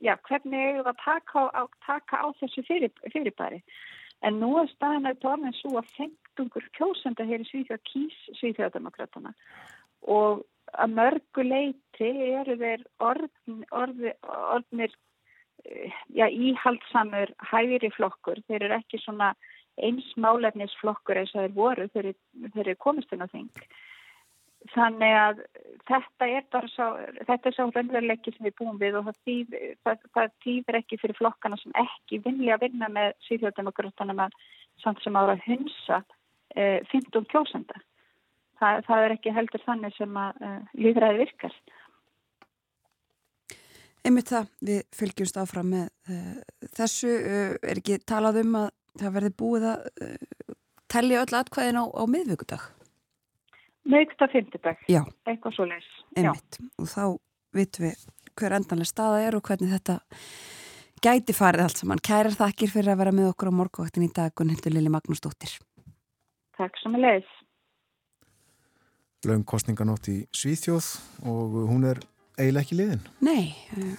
já, hvernig eigum við að taka á, taka á þessu fyrir, fyrirbæri. En nú er staðin að það er svo að fengtungur kjósenda hér í Svíþjóð kýs Svíþjóðdemokratuna og að mörgu leiti eru þeir orðnir orð, orð, já, íhaldsamur hægri flokkur, þeir eru ekki svona eins málefnisflokkur eins og þeir voru þeir eru komist inn á þing þannig að þetta er bara svo, þetta er svo raunveruleiki sem við búum við og það týðir, það, það týðir ekki fyrir flokkana sem ekki að vinna með síðjóðdemokrátanum að samt sem ára hunsa eh, 15 kjósenda. Það, það er ekki heldur þannig sem að eh, líðræði virkar. Einmitt það, við fylgjumst áfram með uh, þessu, uh, er ekki talað um að það verði búið að uh, tellja öll atkvæðin á, á miðvíkudag? Miðvíkudag, fymtudag, Já. eitthvað svo leys. Einmitt, og þá vitum við hver endanlega staða er og hvernig þetta gæti farið allt saman. Kærar þakkir fyrir að vera með okkur á morguvaktin í dag, Gunnhildur Lili Magnúsdóttir. Takk sem að leys. Laum kostninganótt í Svíþjóð og hún er eiginlega ekki liðin. Nei, uh,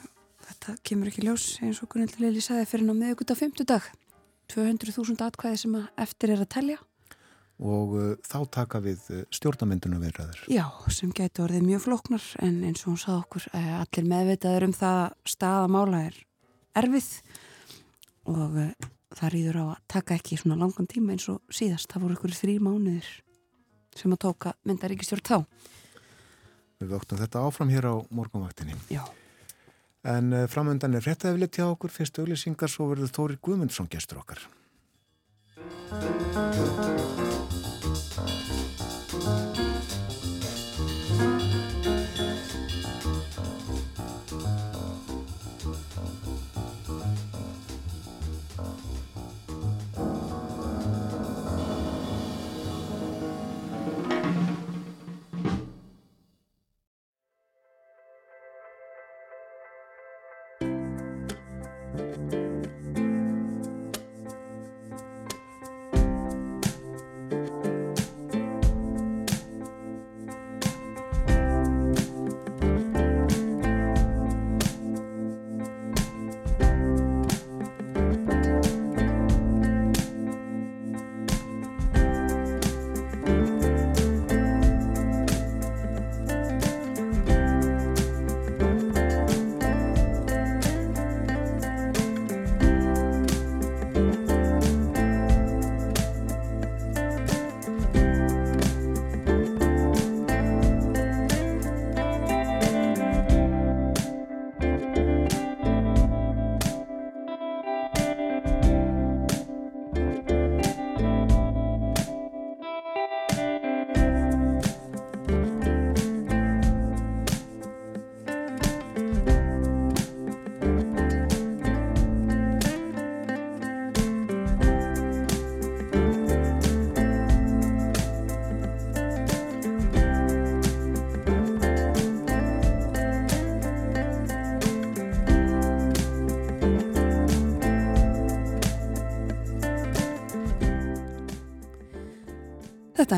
þetta kemur ekki ljós eins og Gunnhildur Lili sagði fyrir ná miðvíkudag, fymtudag. 200.000 atkvæði sem eftir er að telja. Og uh, þá taka við uh, stjórnamynduna viðræður. Já, sem gæti orðið mjög flóknar en eins og hún sagði okkur, uh, allir meðvitaður um það að staðamála er erfið og uh, það rýður á að taka ekki svona langan tíma eins og síðast. Það voru ykkur þrý mánuðir sem að tóka myndaríkistjórn þá. Við vöktum þetta áfram hér á morgunvaktinni. Já. En uh, framöndan er réttaðifilið hjá okkur, fyrst auglýsingar, svo verður Þóri Guðmundsson gestur okkar.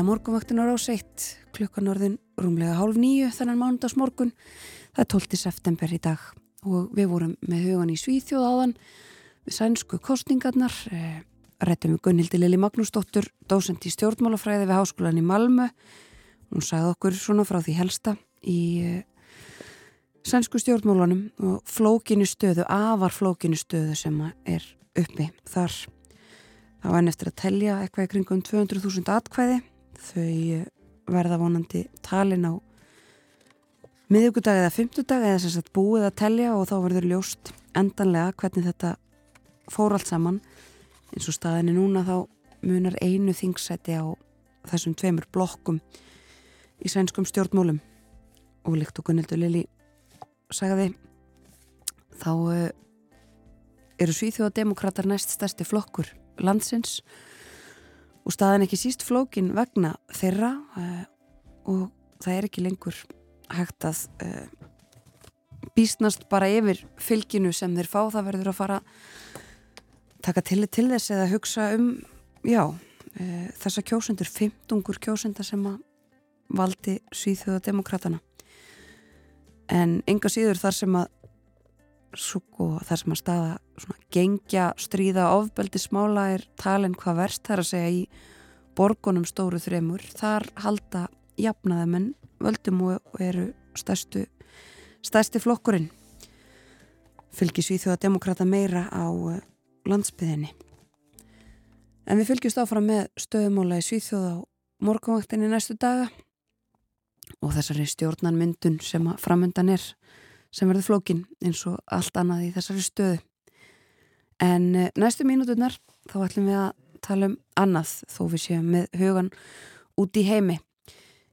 Þetta er morgunvaktin á ráseitt, klukkan orðin rúmlega hálf nýju þennan mánudags morgun. Það er 12. september í dag og við vorum með hugan í Svíþjóð áðan við sænsku kostningarnar, eh, rættum við Gunnhildi Lili Magnúsdóttur, dósend í stjórnmálafræði við Háskólan í Malmö. Hún sagði okkur svona frá því helsta í eh, sænsku stjórnmálunum og flókinu stöðu, afar flókinu stöðu sem er uppi þar. Það var enn eftir að telja eitthvað í kringum 200.000 atkvæði. Þau eh, verða vonandi talin á miðugudag eða fymtudag eða sem sagt búið að telja og þá verður ljóst endanlega hvernig þetta fór allt saman. eins og staðinni núna þá munar einu þingsæti á þessum tveimur blokkum í sænskum stjórnmólum og líkt og Gunnildur Lili sagði þá uh, eru Svíþjóðademokrater næst stærsti flokkur landsins og staðan ekki síst flókin vegna þeirra uh, og það er ekki lengur hægt að uh, býstnast bara yfir fylginu sem þeir fá. Það verður að fara taka til til þess eða hugsa um já, uh, þessa kjósendur 15 kjósenda sem að valdi Svíþjóðademokratana en enga síður þar sem að sko, þar sem að staða svona, gengja, stríða, ofbeldi smála er talin hvað verst þar að segja í borgunum stóru þremur. Þar halda jafnaðamenn völdum og eru stærstu stærsti flokkurinn. Fylgir Svíþjóðademokrata meira á landsbyðinni en við fylgjumst áfram með stöðumóla í Svíþjóð á morgunvaktinni næstu daga og þessari stjórnanmyndun sem framöndan er sem verður flókin eins og allt annað í þessari stöðu. En eh, næstu mínúturnar þá ætlum við að tala um annað þó við séum með hugan út í heimi.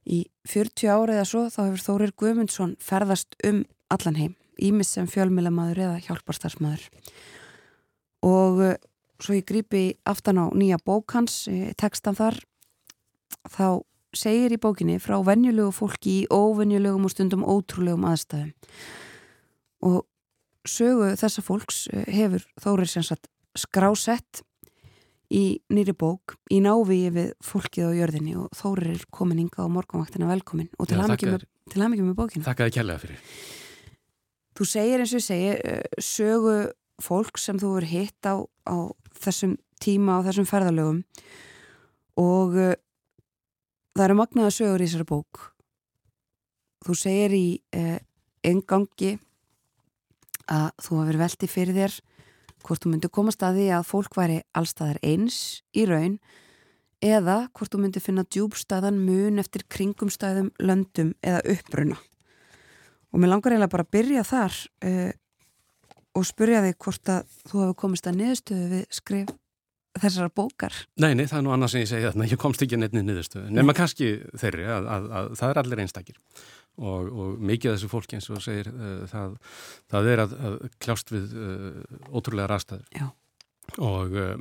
Í 40 árið eða svo þá hefur Þórir Guðmundsson ferðast um allan heim, ímis sem fjölmilamaður eða hjálparstarfsmaður. Og eh, svo ég grípi aftan á nýja bók hans, eh, tekstan þar, þá segir í bókinni frá venjulegu fólki í óvenjulegum og stundum ótrúlegum aðstæðum. Og sögu þessa fólks eh, hefur Þórir sem sagt skrásett í nýri bók í návíi við fólkið á jörðinni og Þórir er komin inga á morgunvaktina velkomin og til þakka með, bókina. Þakka þið kærlega fyrir. Þú segir eins og ég segi eh, sögu fólk sem þú verið hitt á, á þessum tíma og þessum ferðalögum og uh, það eru magnaða sögur í þessari bók. Þú segir í uh, engangi að þú hafi verið velti fyrir þér hvort þú myndi komast að því að fólk væri allstaðar eins í raun eða hvort þú myndi finna djúbstæðan mun eftir kringumstæðum, löndum eða uppbruna. Og mér langar eiginlega bara að byrja þar uh, og spyrja þig hvort að þú hafi komist að niðurstöðu við skrif þessara bókar. Nei, nei, það er nú annað sem ég segi þarna, ég komst ekki að nefni niðurstöðu, nema kannski þeirri að, að, að það er allir einstakir og, og mikið af þessu fólki eins og segir uh, það, það er að, að kljást við uh, ótrúlega rastæður Já. og uh,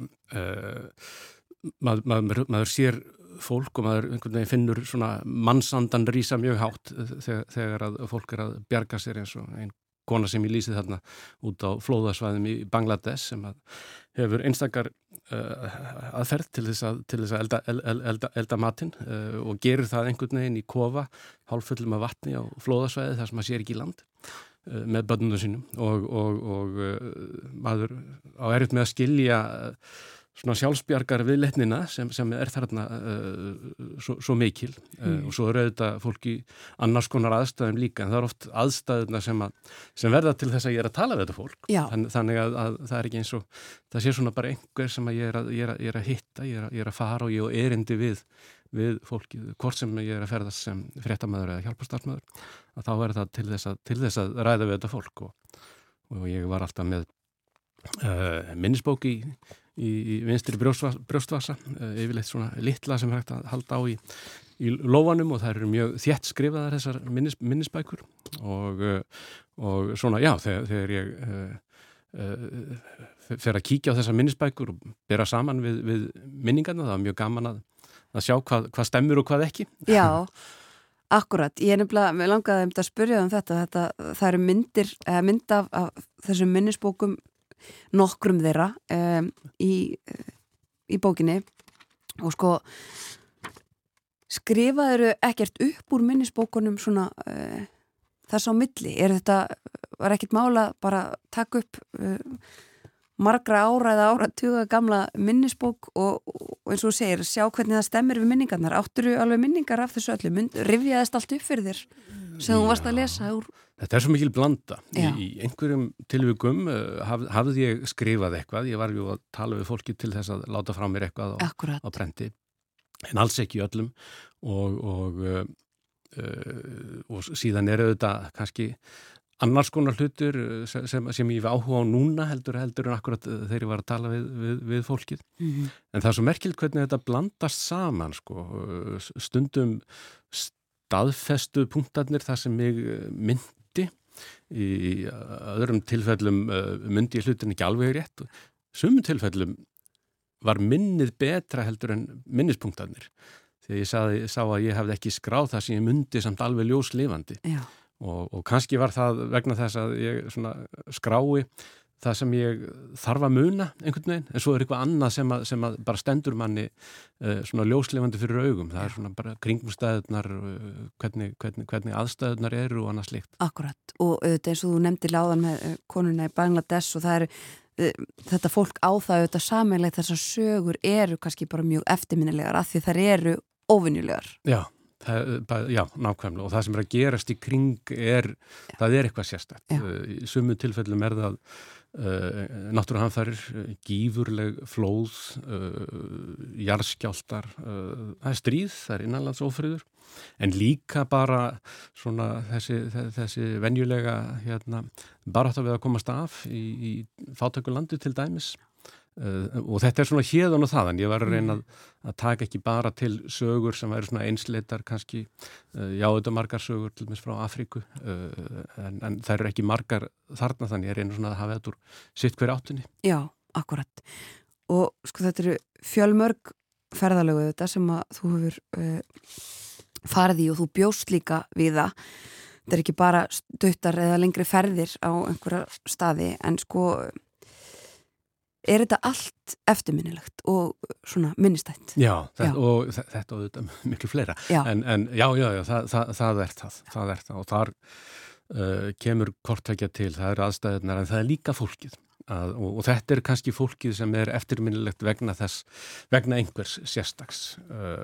maður, maður, maður sér fólk og maður einhvern veginn finnur svona mannsandan rýsa mjög hátt þegar, þegar að fólk er að bjarga sér eins og einn kona sem ég lýsið þarna út á flóðasvæðum í Bangladesh sem hefur einstakar uh, aðferð til þess að, til þess að elda, el, el, elda, elda matinn uh, og gerir það einhvern veginn í kofa hálfullum af vatni á flóðasvæði þar sem maður sér ekki í land uh, með börnunum sínum. Og, og, og maður á erfitt með að skilja svona sjálfsbjargar viðletnina sem, sem er þarna uh, svo, svo mikil uh, og svo eru auðvitað fólki annars konar aðstæðum líka en það er oft aðstæðuna sem, að, sem verða til þess að ég er að tala við þetta fólk. Þann, þannig að, að það er ekki eins og það sé svona bara einhver sem ég er að, ég er að, ég er að hitta, ég er, ég er að fara og ég er erindi við, við fólki hvort sem ég er að ferðast sem fréttamaður eða hjálparstarfsmaður að þá er það til þess, til þess að ræða við þetta fólk og, og ég var alltaf með uh, minnisbóki í í, í vinstri brjóstvasa yfirleitt svona litla sem hægt að halda á í, í lóanum og það eru mjög þjætt skrifaðar þessar minnis, minnisbækur. Og, og svona já þegar, þegar ég uh, fer að kíkja á þessar minnisbækur og bera saman við, við minningarna það er mjög gaman að, að sjá hvað, hvað stemmur og hvað ekki. Já Akkurat, ég er nefnilega, mér langaði að spyrja um þetta, þetta það eru myndir, mynd af, af þessum minnisbókum nokkrum þeirra um, í, í bókinni. Og sko skrifaður ekkert upp úr minnisbókunum svona uh, þess á milli, er þetta var ekkert mála bara taka upp uh, margra ára eða ára tuga gamla minnisbók og, og eins og þú segir, sjá hvernig það stemmir við minningarnar, áttur þú alveg minningar af þessu öllu, rivjaðist allt upp fyrir þér sem þú varst að lesa úr Þetta er svo mikil blanda. Í, í einhverjum tilvíkum uh, haf, hafði ég skrifað eitthvað, ég var ju að tala við fólki til þess að láta frá mér eitthvað á, á brendi, en alls ekki öllum og, og, uh, uh, og síðan eru þetta kannski annars konar hlutur sem, sem ég áhuga á núna heldur heldur en akkurat þegar ég var að tala við, við, við fólkið. Mm -hmm. En það er svo merkilt hvernig þetta blandast saman sko, stundum staðfestu punktarnir þar sem ég mynd í öðrum tilfellum myndi ég hlutin ekki alveg rétt. Sumum tilfellum var minnið betra heldur en minnispunktarnir. Þegar ég saði, sá að ég hefði ekki skráð það sem ég myndi samt alveg ljóslifandi. Og, og kannski var það vegna þess að ég skrái það sem ég þarf að muna einhvern veginn, en svo er eitthvað annað sem að, sem að bara stendur manni uh, svona ljóslefandi fyrir augum, það er svona bara kringumstæðunar, uh, hvernig, hvernig, hvernig aðstæðunar eru og annað slikt Akkurat, og auðvitað eins og þú nefndi láðan með uh, konuna í Bangladesh og það eru þetta fólk á það auðvitað samanlega þessar sögur eru kannski bara mjög eftirminnilegar af því þær eru ofinjulegar Já Það, já, nákvæmlega. Og það sem er að gerast í kring er, Já. það er eitthvað sérstætt í sumu tilfellum er það uh, náttúruhanfærir, gífurleg flóð, uh, jarðskjáltar, það er stríð, það er innanlandsófriður, en líka bara svona þessi, þessi venjulega hérna, bara þetta við að komast af í, í fátökulandi til dæmis Uh, og þetta er svona hérðan og þaðan. Ég var að reyna að, að taka ekki bara til sögur sem væri svona einsleitar kannski, uh, já þetta er margar sögur til og meins frá Afríku uh, en, en það eru ekki margar þarna þannig ég reyna svona að hafa þetta úr sitt hver áttunni Já, akkurat og sko þetta eru fjölmörg ferðalögu þetta sem að þú hefur farið í og þú bjóst líka við það. Þetta er ekki bara stuttar eða lengri ferðir á einhverja staði en sko er þetta allt eftirminnilegt og svona minnistætt? Já, þetta, já. og þetta og þetta miklu fleira já. En, en já, já, já, það, það, það er það, það er það og þar uh, kemur kortækja til, það er aðstæðunar en það er líka fólkið að, og, og þetta er kannski fólkið sem er eftirminnilegt vegna þess, vegna einhvers sérstags uh,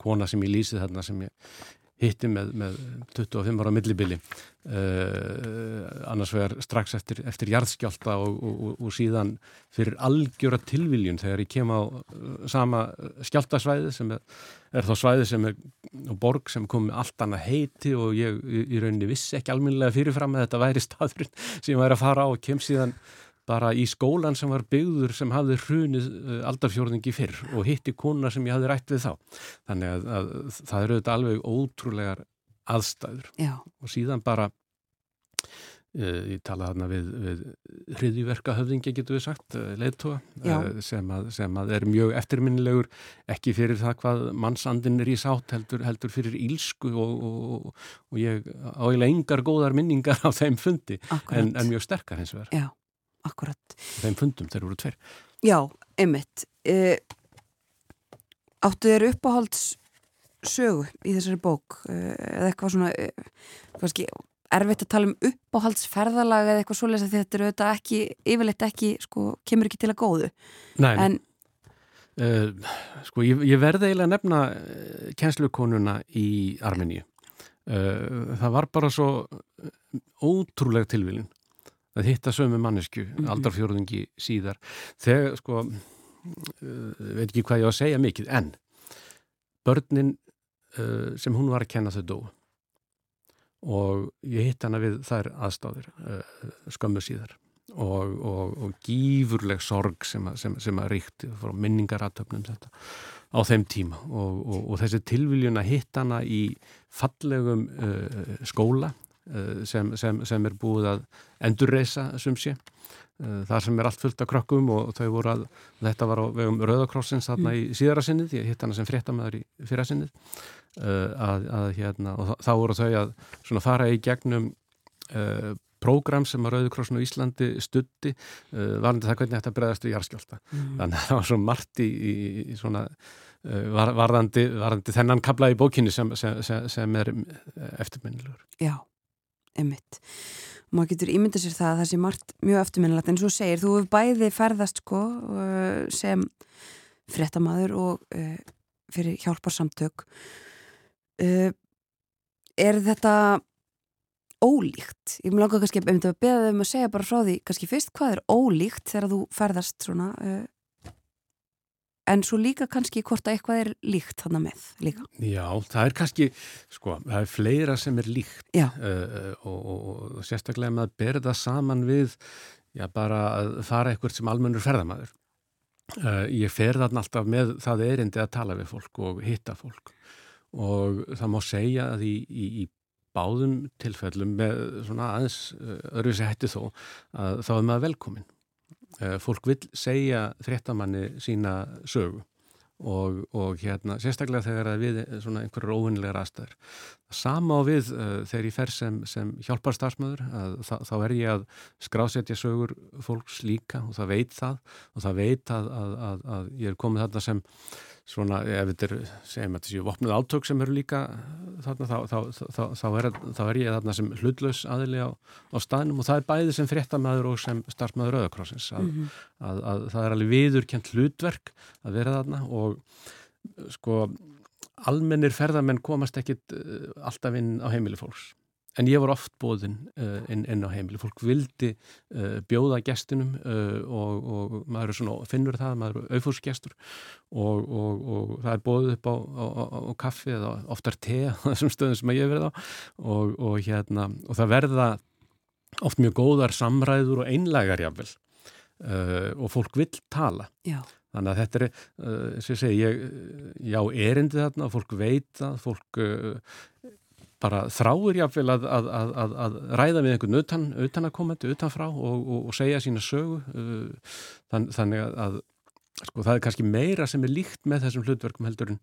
kona sem ég lýsið þarna sem ég hitti með, með 25 ára millibili. Uh, annars vegar strax eftir, eftir jarðskjálta og, og, og síðan fyrir algjöra tilviljun þegar ég kem á uh, sama skjáltasvæði sem er, er þá svæði sem er borg sem kom með allt annað heiti og ég í rauninni vissi ekki alminlega fyrirfram að þetta væri staðurinn sem ég væri að fara á og kem síðan bara í skólan sem var byggður sem hafði hrunið uh, aldarfjörðingi fyrr og hitti kona sem ég hafði rætt við þá. Þannig að, að það eru þetta alveg ótrúlegar aðstæður Já. og síðan bara uh, ég talaði þarna við, við hriðiverka höfðingi getur við sagt, uh, leittóa uh, sem, sem að er mjög eftirminnilegur ekki fyrir það hvað mannsandin er í sátt heldur, heldur fyrir ílsku og, og, og ég áilega yngar góðar minningar á þeim fundi en, en mjög sterkar hins vegar. Já akkurat. Þeim fundum, þeir eru tver. Já, einmitt. E, áttu þeir uppáhalds sögu í þessari bók e, eða eitthvað svona e, kannski, erfitt að tala um uppáhaldsferðalag eða eitthvað svoleiðis að þetta eru auðvitað ekki, yfirleitt ekki, sko, kemur ekki til að góðu. Nei, en Uh, sko ég, ég verði eiginlega að nefna kjenslukonuna í Armeníu uh, það var bara svo ótrúlega tilvílin að hitta sömu mannesku mm -hmm. aldarfjörðungi síðar. Þegar sko uh, veit ekki hvað ég á að segja mikið en börnin uh, sem hún var að kenna þau dó. Og ég hitt hana við þær aðstáðir uh, skömmu síðar. Og, og, og gífurleg sorg sem að, sem, sem að ríkti frá minningaratöfnum þetta á þeim tíma. Og, og þessi tilviljun að hitt hana í fallegum uh, skóla Eh, sem, sem, sem er búið að endurreisa sumsi eh, þar sem er allt fullt af krökkum og þau voru að, þetta var á vegum Rauðakrossins þarna í síðara sinnið, ég hitt hana sem fréttamaður í fyrra sinnið eh, að, að hérna, og þá voru þau að svona fara í gegnum uh, prógram sem að Rauðakrossinu í Íslandi stutti uh, varandi það hvernig þetta bregðast við jarðskjálta mm. þannig að það var svona margt í, í svona uh, varðandi, varðandi þennan kabla í bókinni sem, sem, sem er eftirminnilegur. Já emitt og maður getur ímyndið sér það að það sé margt mjög eftirminnilegt. En svo segir þú hefur bæði ferðast sko uh, sem fréttamaður og uh, fyrir hjálparsamtök. Uh, er þetta ólíkt? Ég vil láka kannski að beða þau um að segja bara frá því kannski fyrst hvað er ólíkt þegar þú ferðast svona en svo líka kannski hvort að eitthvað er líkt þannig með líka. Já, það er kannski, sko, það er fleira sem er líkt uh, og, og, og sérstaklega með að berða saman við, já, bara að fara eitthvað sem almennur ferðamæður. Uh, ég fer þarna alltaf með það erindi að tala við fólk og hitta fólk og það má segja að í, í, í báðum tilfellum með svona aðeins hætti þó að þá er maður velkominn Eh, fólk vil segja fréttamanni sína sögu og, og hérna, sérstaklega þegar það við svona einhverjur óvinnilegar aðstæður. Sama á við uh, þegar ég fer sem, sem hjálpar starfsmöður, þá, þá er ég að skrásetja sögur fólks líka og það veit það og það veit að, að, að, að ég er komið þarna sem svona, ef þetta er, segjum að þessi vopnuð átök sem eru líka þarna, þá, þá, þá, þá er, er ég þarna sem hlutlaus aðili á, á staðnum og það er bæði sem fréttamaður og sem starfmaður Rauðakrossins að, mm -hmm. að, að það er alveg viðurkent hlutverk að vera þarna og sko almennir ferðamenn komast ekkit uh, alltaf inn á heimili fólks en ég var oft bóðinn uh, inn, inn á heimili. Fólk vildi uh, bjóða gestinum uh, og, og maður svona, finnur það, maður er auðfúrsgestur og, og, og það er bóðið upp á, á, á, á kaffi eða oftar te á þessum stöðum sem ég verði á og hérna, og það verða oft mjög góðar samræður og einlægar jáfnvel og fólk vil tala. Já. Þannig að þetta er, uh, sem ég segi, ég, já, erindi þarna, fólk veit að fólk uh, bara þráir jáfnvel að, að, að, að ræða við einhvern utan, utanakomandi, utanfrá og, og, og segja sína sögu uh, þann, þannig að sko, það er kannski meira sem er líkt með þessum hlutverkum heldur en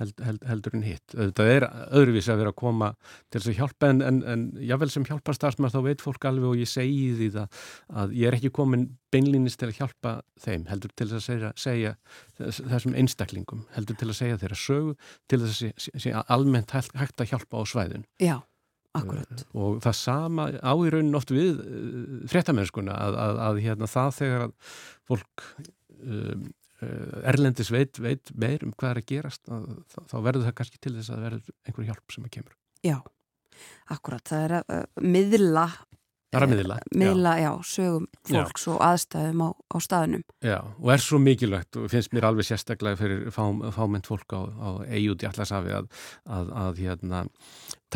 held, held, heldur en hitt. Það er öðruvís að vera að koma til þess að hjálpa en, en, en jável sem hjálpar starfsmæður þá veit fólk alveg og ég segi því það að ég er ekki komin beinlýnist til að hjálpa þeim heldur til að segja, segja þessum einstaklingum, heldur til að segja þeirra sögu til þess að segja almennt hægt að hjálpa á svæðin. Já. Akkurat. Eh, og það sama á í raunin oft við eh, fréttamennskuna að, að, að hérna, það þegar að fólk um, erlendis veit, veit meir um hvað er að gerast að, þá verður það kannski til þess að verður einhver hjálp sem að kemur. Já, akkurat, það er að miðla Það er að miðla uh, Miðla, já, já. sögum fólks já. og aðstæðum á, á staðunum Já, og er svo mikilvægt og finnst mér alveg sérstaklega fyrir fá, fámynd fólk á, á eigúti allasafi að, að, að hérna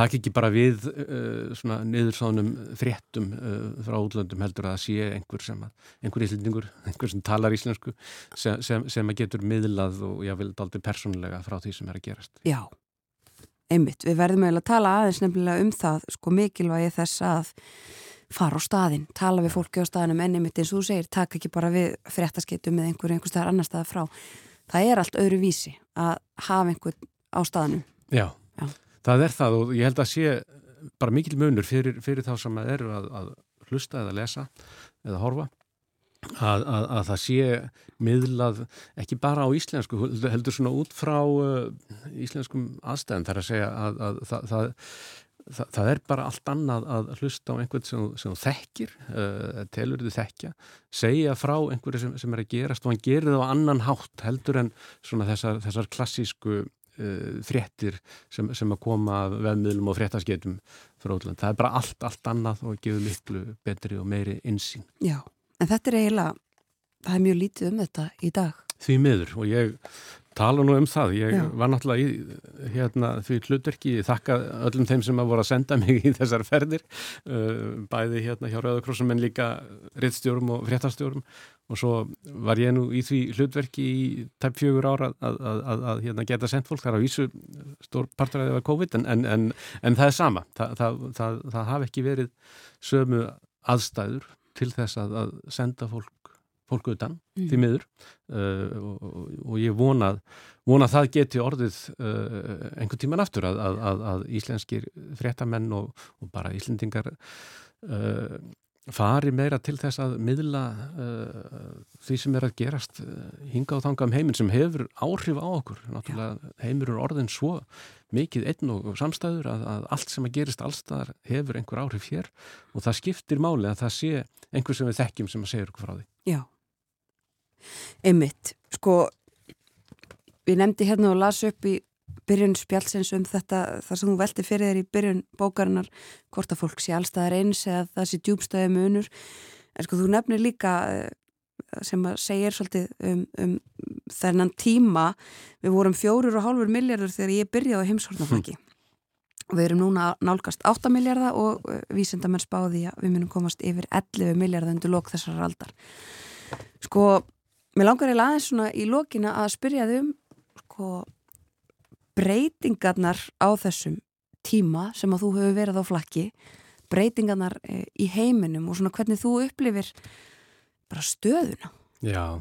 takk ekki bara við uh, svona niðursánum fréttum uh, frá útlöndum heldur að það sé einhver sem að, einhver íslendingur, einhver sem talar íslensku sem, sem, sem að getur miðlað og ég vil aldrei persónulega frá því sem er að gerast. Já, einmitt, við verðum eiginlega að tala aðeins nefnilega um það, sko mikilvægi þess að fara á staðin, tala við fólki á staðinum en einmitt eins og þú segir, takk ekki bara við fréttaskeitum með einhver einhver staðar annar staðar frá. Það er allt öðru vísi að hafa einhver á staðinum. Já. Já það er það og ég held að sé bara mikil munur fyrir, fyrir þá sem eru að, að hlusta eða lesa eða horfa að, að, að það sé miðlað ekki bara á íslensku heldur svona út frá uh, íslenskum aðstæðum þar að segja að það, það Þa, það er bara allt annað að hlusta á einhvern sem, sem þekkir, uh, telur þið þekkja, segja frá einhverju sem, sem er að gerast og hann gerir það á annan hátt heldur en þessar, þessar klassísku fréttir sem, sem að koma veðmiðlum og fréttaskeitum frá útland. Það er bara allt, allt annað og gefur miklu betri og meiri insýn. Já, en þetta er eiginlega, það er mjög lítið um þetta í dag. Því miður og ég tala nú um það. Ég Já. var náttúrulega í hérna, því hlutverki, ég þakka öllum þeim sem að voru að senda mig í þessar ferðir, uh, bæði hérna hjá Rauðakrossum en líka rittstjórum og fréttastjórum og svo var ég nú í því hlutverki í tæp fjögur ára að, að, að, að hérna, geta sendt fólk þar á vísu stór partur að það var COVID en, en, en, en það er sama, Þa, það, það, það hafi ekki verið sömu aðstæður til þess að senda fólk fólk utan, mm. því miður uh, og, og ég vonað vonað það geti orðið uh, einhvern tíman aftur að, að, að íslenskir fréttamenn og, og bara íslendingar uh, fari meira til þess að miðla því sem er að gerast hinga á þanga um heiminn sem hefur áhrif á okkur. Náttúrulega heimur er orðin svo mikið einn og samstæður að, að allt sem að gerist allstaðar hefur einhver áhrif hér og það skiptir máli að það sé einhver sem við þekkjum sem að segja okkur frá því. Já, einmitt. Sko, við nefndi hérna og las upp í byrjun spjálsins um þetta þar sem þú velti fyrir þér í byrjun bókarinnar hvort að fólk sé allstaðar eins eða það sé djúbstæði munur en sko þú nefnir líka eh, sem að segja svolítið um, um þennan tíma við vorum fjórur og hálfur miljardur þegar ég byrjaði á heimshornaflaki hm. við erum núna nálgast 8 miljardar og uh, vísendamenn spáði að við munum komast yfir 11 miljardar undir lok þessar aldar sko, mér langar ég aðeins svona í lokina að spyrja þau um sko breytingarnar á þessum tíma sem að þú hefur verið á flakki breytingarnar eh, í heiminum og svona hvernig þú upplifir bara stöðuna. Já,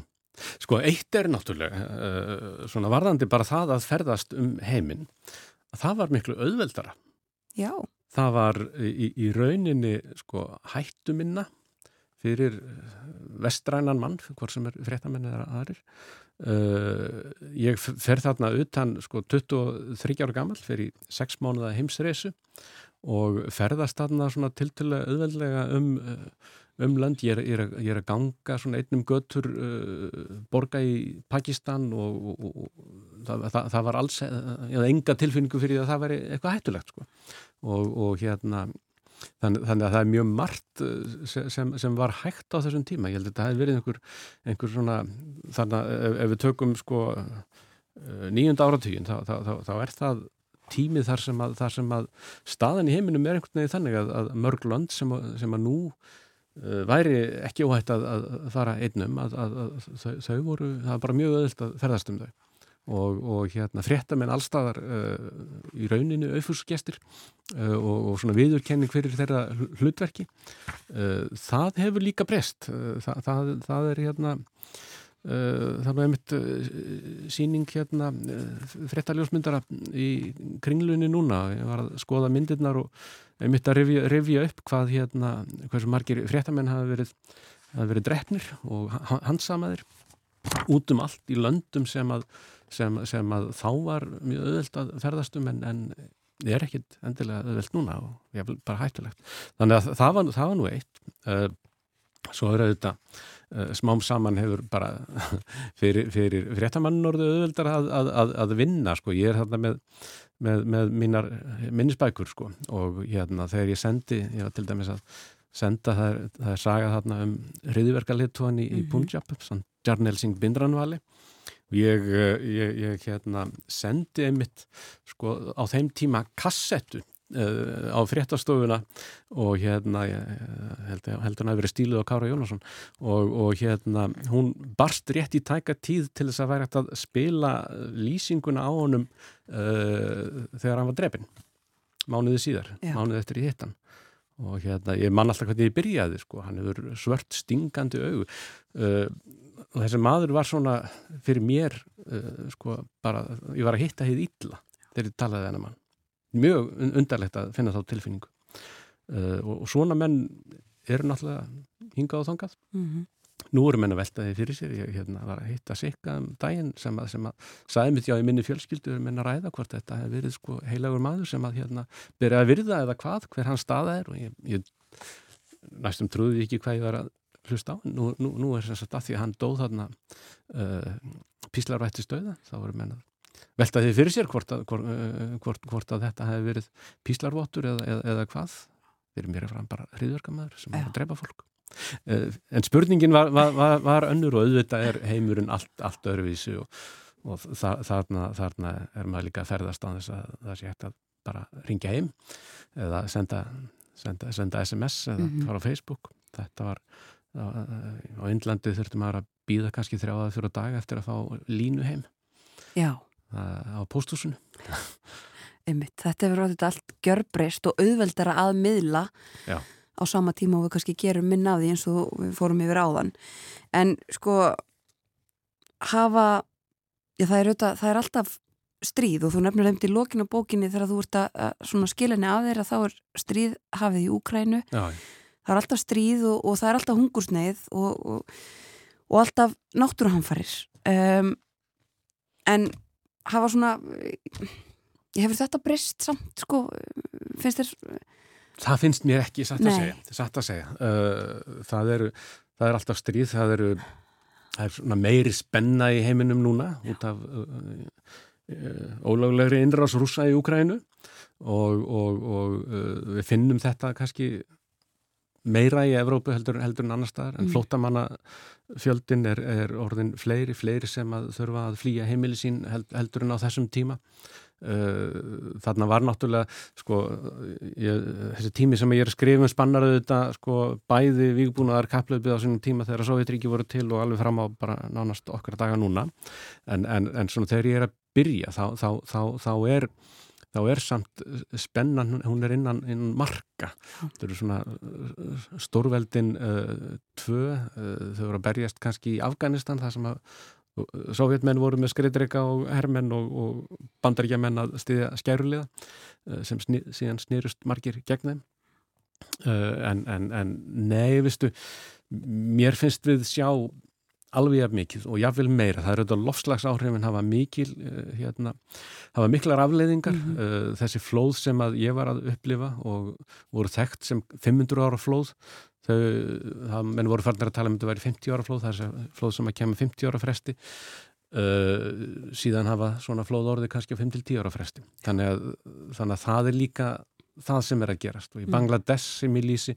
sko eitt er náttúrulega uh, svona varðandi bara það að ferðast um heiminn það var miklu auðveldara. Já. Það var í, í rauninni sko hættuminna fyrir vestrænan mann, hvort sem er fréttamenn eða aðrir. Uh, ég fer þarna utan sko 23 ára gammal fer í 6 mánuða heimsreisu og ferðast þarna svona tiltölu auðveldlega um, uh, um land, ég er, ég, er, ég er að ganga svona einnum götur uh, borga í Pakistan og, og, og það, það, það var alls, ég hafði enga tilfinningu fyrir að það veri eitthvað hættulegt sko. Og, og hérna þannig, þannig að það er mjög margt sem, sem var hægt á þessum tíma. Ég held að þetta hefði verið einhver, einhver svona þannig að ef, ef við tökum sko nýjunda áratugin þá, þá, þá, þá er það tímið þar sem að, þar sem að staðan í heiminum er einhvern veginn þannig að, að mörg land sem, sem að nú uh, væri ekki óhætt að, að fara einnum að þau voru, það var bara mjög öðvilt að ferðast um þau og, og hérna fréttamenn allstaðar uh, í rauninu auðfúsgestir uh, og, og svona viðurkenning fyrir þeirra hlutverki. Uh, það hefur líka breyst. Það, það, það er hérna það var einmitt síning hérna frettaljósmyndara í kringlunni núna. Ég var að skoða myndirnar og einmitt að revja, revja upp hvað hérna hversu margir frettamenn hafa verið hafa verið drefnir og hansamaðir út um allt í löndum sem að, sem, sem að þá var mjög öðvöld að ferðastum en, en er ekkit endilega öðvöld núna og ég er bara hættulegt. Þannig að það var, það var nú eitt. Svo er auðvitað uh, smám saman hefur bara fyrir, fyrir fréttamann orðu auðvöldar að, að, að, vinna sko, ég er þarna með, með, með mínar minnisbækur sko. Og hérna þegar ég sendi, ég var til dæmis að senda, það er, það er sagað þarna um hriðverkarliðtóðan í, mm -hmm. í Punjab Jarnel Singh Bindranvali ég, ég, ég hérna sendi einmitt sko á þeim tíma kassettu Uh, á fréttastofuna og hérna heldur held hann að verið stíluð á Kára Jónasson og, og hérna hún barst rétt í tæka tíð til þess að væri hægt að spila lýsinguna á honum uh, þegar hann var drefin mánuðið síðar, Já. mánuðið eftir í hittan og hérna ég man alltaf hvernig ég byrjaði sko, hann hefur svört stingandi aug uh, og þessi maður var svona fyrir mér sko bara, ég var að hitta hér illa þegar ég talaði þennan mann. Mjög undarlegt að finna þá tilfinningu. Uh, og, og svona menn eru náttúrulega hingað og þangað. Mm -hmm. nú eru menn að velta því fyrir sér. Ég hérna, var að hitta sikka um daginn sem að, sem að sagði mitt já í minni fjölskyldu menn að ræða hvort þetta hefur verið sko heilagur maður sem að hérna byrja að virða eða hvað, hver hans staða er. Og ég, ég næstum trúði ekki hvað ég var að hlusta á. Nú, nú, nú er þess að því að hann dóð þarna uh, píslarvætti stöða þá voru menn að velta því fyrir sér hvort að, hvort, eh, hvort, hvort að þetta hefði verið píslarvottur eða, eða, eða hvað. Fyrir mér er fram bara hriðverkamæður sem er að drepa fólk. Uh, en spurningin var, var, var, var önnur og auðvitað er heimurinn allt, allt öðruvísi og, og þa þarna, þarna er maður líka að ferðast á þess að það sé hægt að bara ringja heim eða senda, senda, senda SMS eða mm -hmm. fara á Facebook. Þetta var á Índlandi þurftum að býða kannski þrjáða fyrir dag eftir að fá línu heim. Já. Á póstúsinu Einmitt, Þetta hefur ráðið allt gjörbreyst og auðveldara að miðla Já. á sama tíma og við kannski gerum minna af því eins og við fórum yfir áðan. En sko hafa já, það, er auðvitað, það er alltaf stríð og þú nefnir hefndi í lokinu bókinni þegar þú ert að skilinni af þeirra þá er stríð hafið í Úkrænu já. Það er alltaf stríð og, og það er alltaf hungursneið og, og, og alltaf náttúruhamfarir. Um, en hafa svona hefur þetta breyst samt sko, finnst þér? Það finnst mér ekki satt að segja, satt að segja. Uh, það, eru, það er alltaf stríð það eru það er meiri spenna í heiminum núna út af uh, uh, ólaglegri innrás rúsa í Ukrænu og, og, og uh, við finnum þetta kannski meira í Evrópu heldur, heldur en annar staðar en mm. flótamanna fjöldin er, er orðin fleiri, fleiri sem að þurfa að flýja heimili sín heldur en á þessum tíma uh, þarna var náttúrulega sko, ég, þessi tími sem ég er að skrifa um spannaraðu þetta sko, bæði vígbúnaðar kaplöfið á sínum tíma þegar Sovjetríki voru til og alveg fram á bara nánast okkar daga núna en, en, en svona þegar ég er að byrja þá, þá, þá, þá er þá er samt spennan, hún er innan, innan marka. Það eru svona uh, stórveldin uh, tvö, uh, þau voru að berjast kannski í Afganistan, það sem að sovjetmenn voru með skreitreika og herrmenn og, og bandaríkjaman að stiðja skærulega uh, sem sni, síðan snýrust margir gegn þeim. En, en, en nei, vistu, mér finnst við sjá alveg af mikið og jáfnvel meira. Það eru þetta lofslagsáhrifin hafa mikil uh, hérna, hafa miklar afleiðingar. Mm -hmm. þessi flóð sem að ég var að upplifa og voru þekkt sem 500 ára flóð þau, það, menn voru farnir að tala um þetta væri 50 ára flóð, það er flóð sem að kemur 50 ára fresti. Uh, síðan hafa svona flóð orði kannski 5-10 ára fresti. Þannig að, þannig að það er líka það sem er að gerast. Og í Mm. Bangladesh sem ég lýsi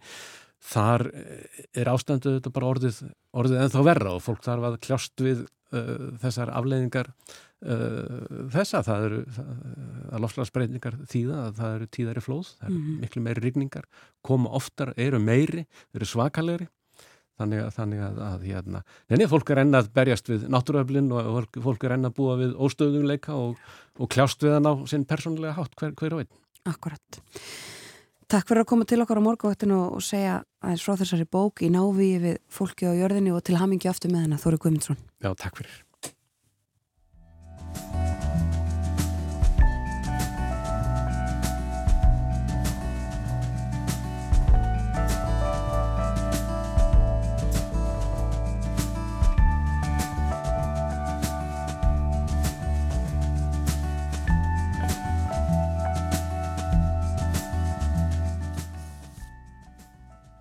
þar eh, er ástændu þetta bara orðið, orðið ennþá verra og fólk þarf að kljást við uh, þessar afleiðingar uh, þessa, það eru að lofslagsbreytingar þýða að það eru tíðari flóð, það eru Mhm. miklu meiri rigningar, koma oftar, eru meiri eru svakalegri þannig að, þannig að, að hérna, neini, fólk er enn að berjast við náttúruöflin og fólk, er enn að búa við óstöðungleika og, og kljást við hann á sinn persónulega hátt hver, hver og einn. Akkurat. Takk fyrir að koma til okkar á morgunvaktinu og segja aðeins frá þessari bók í návíi við fólki á jörðinni og til hamingi aftur með hennar Þóri Guðmundsson. Já, takk fyrir.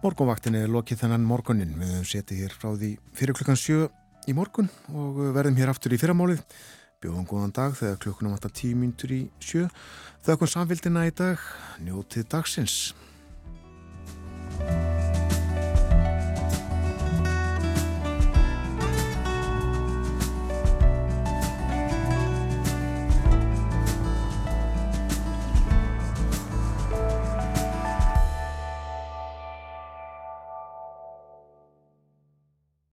Morgonvaktin er lokið þennan morgunin. Við höfum setið hér frá því fyrir klukkan 7 í morgun og verðum hér aftur í fyrramálið. Bjóðum góðan dag þegar klukkunum átta 10 mínutur í 7. Þau okkur samfélgina í dag. Njótið dagsins.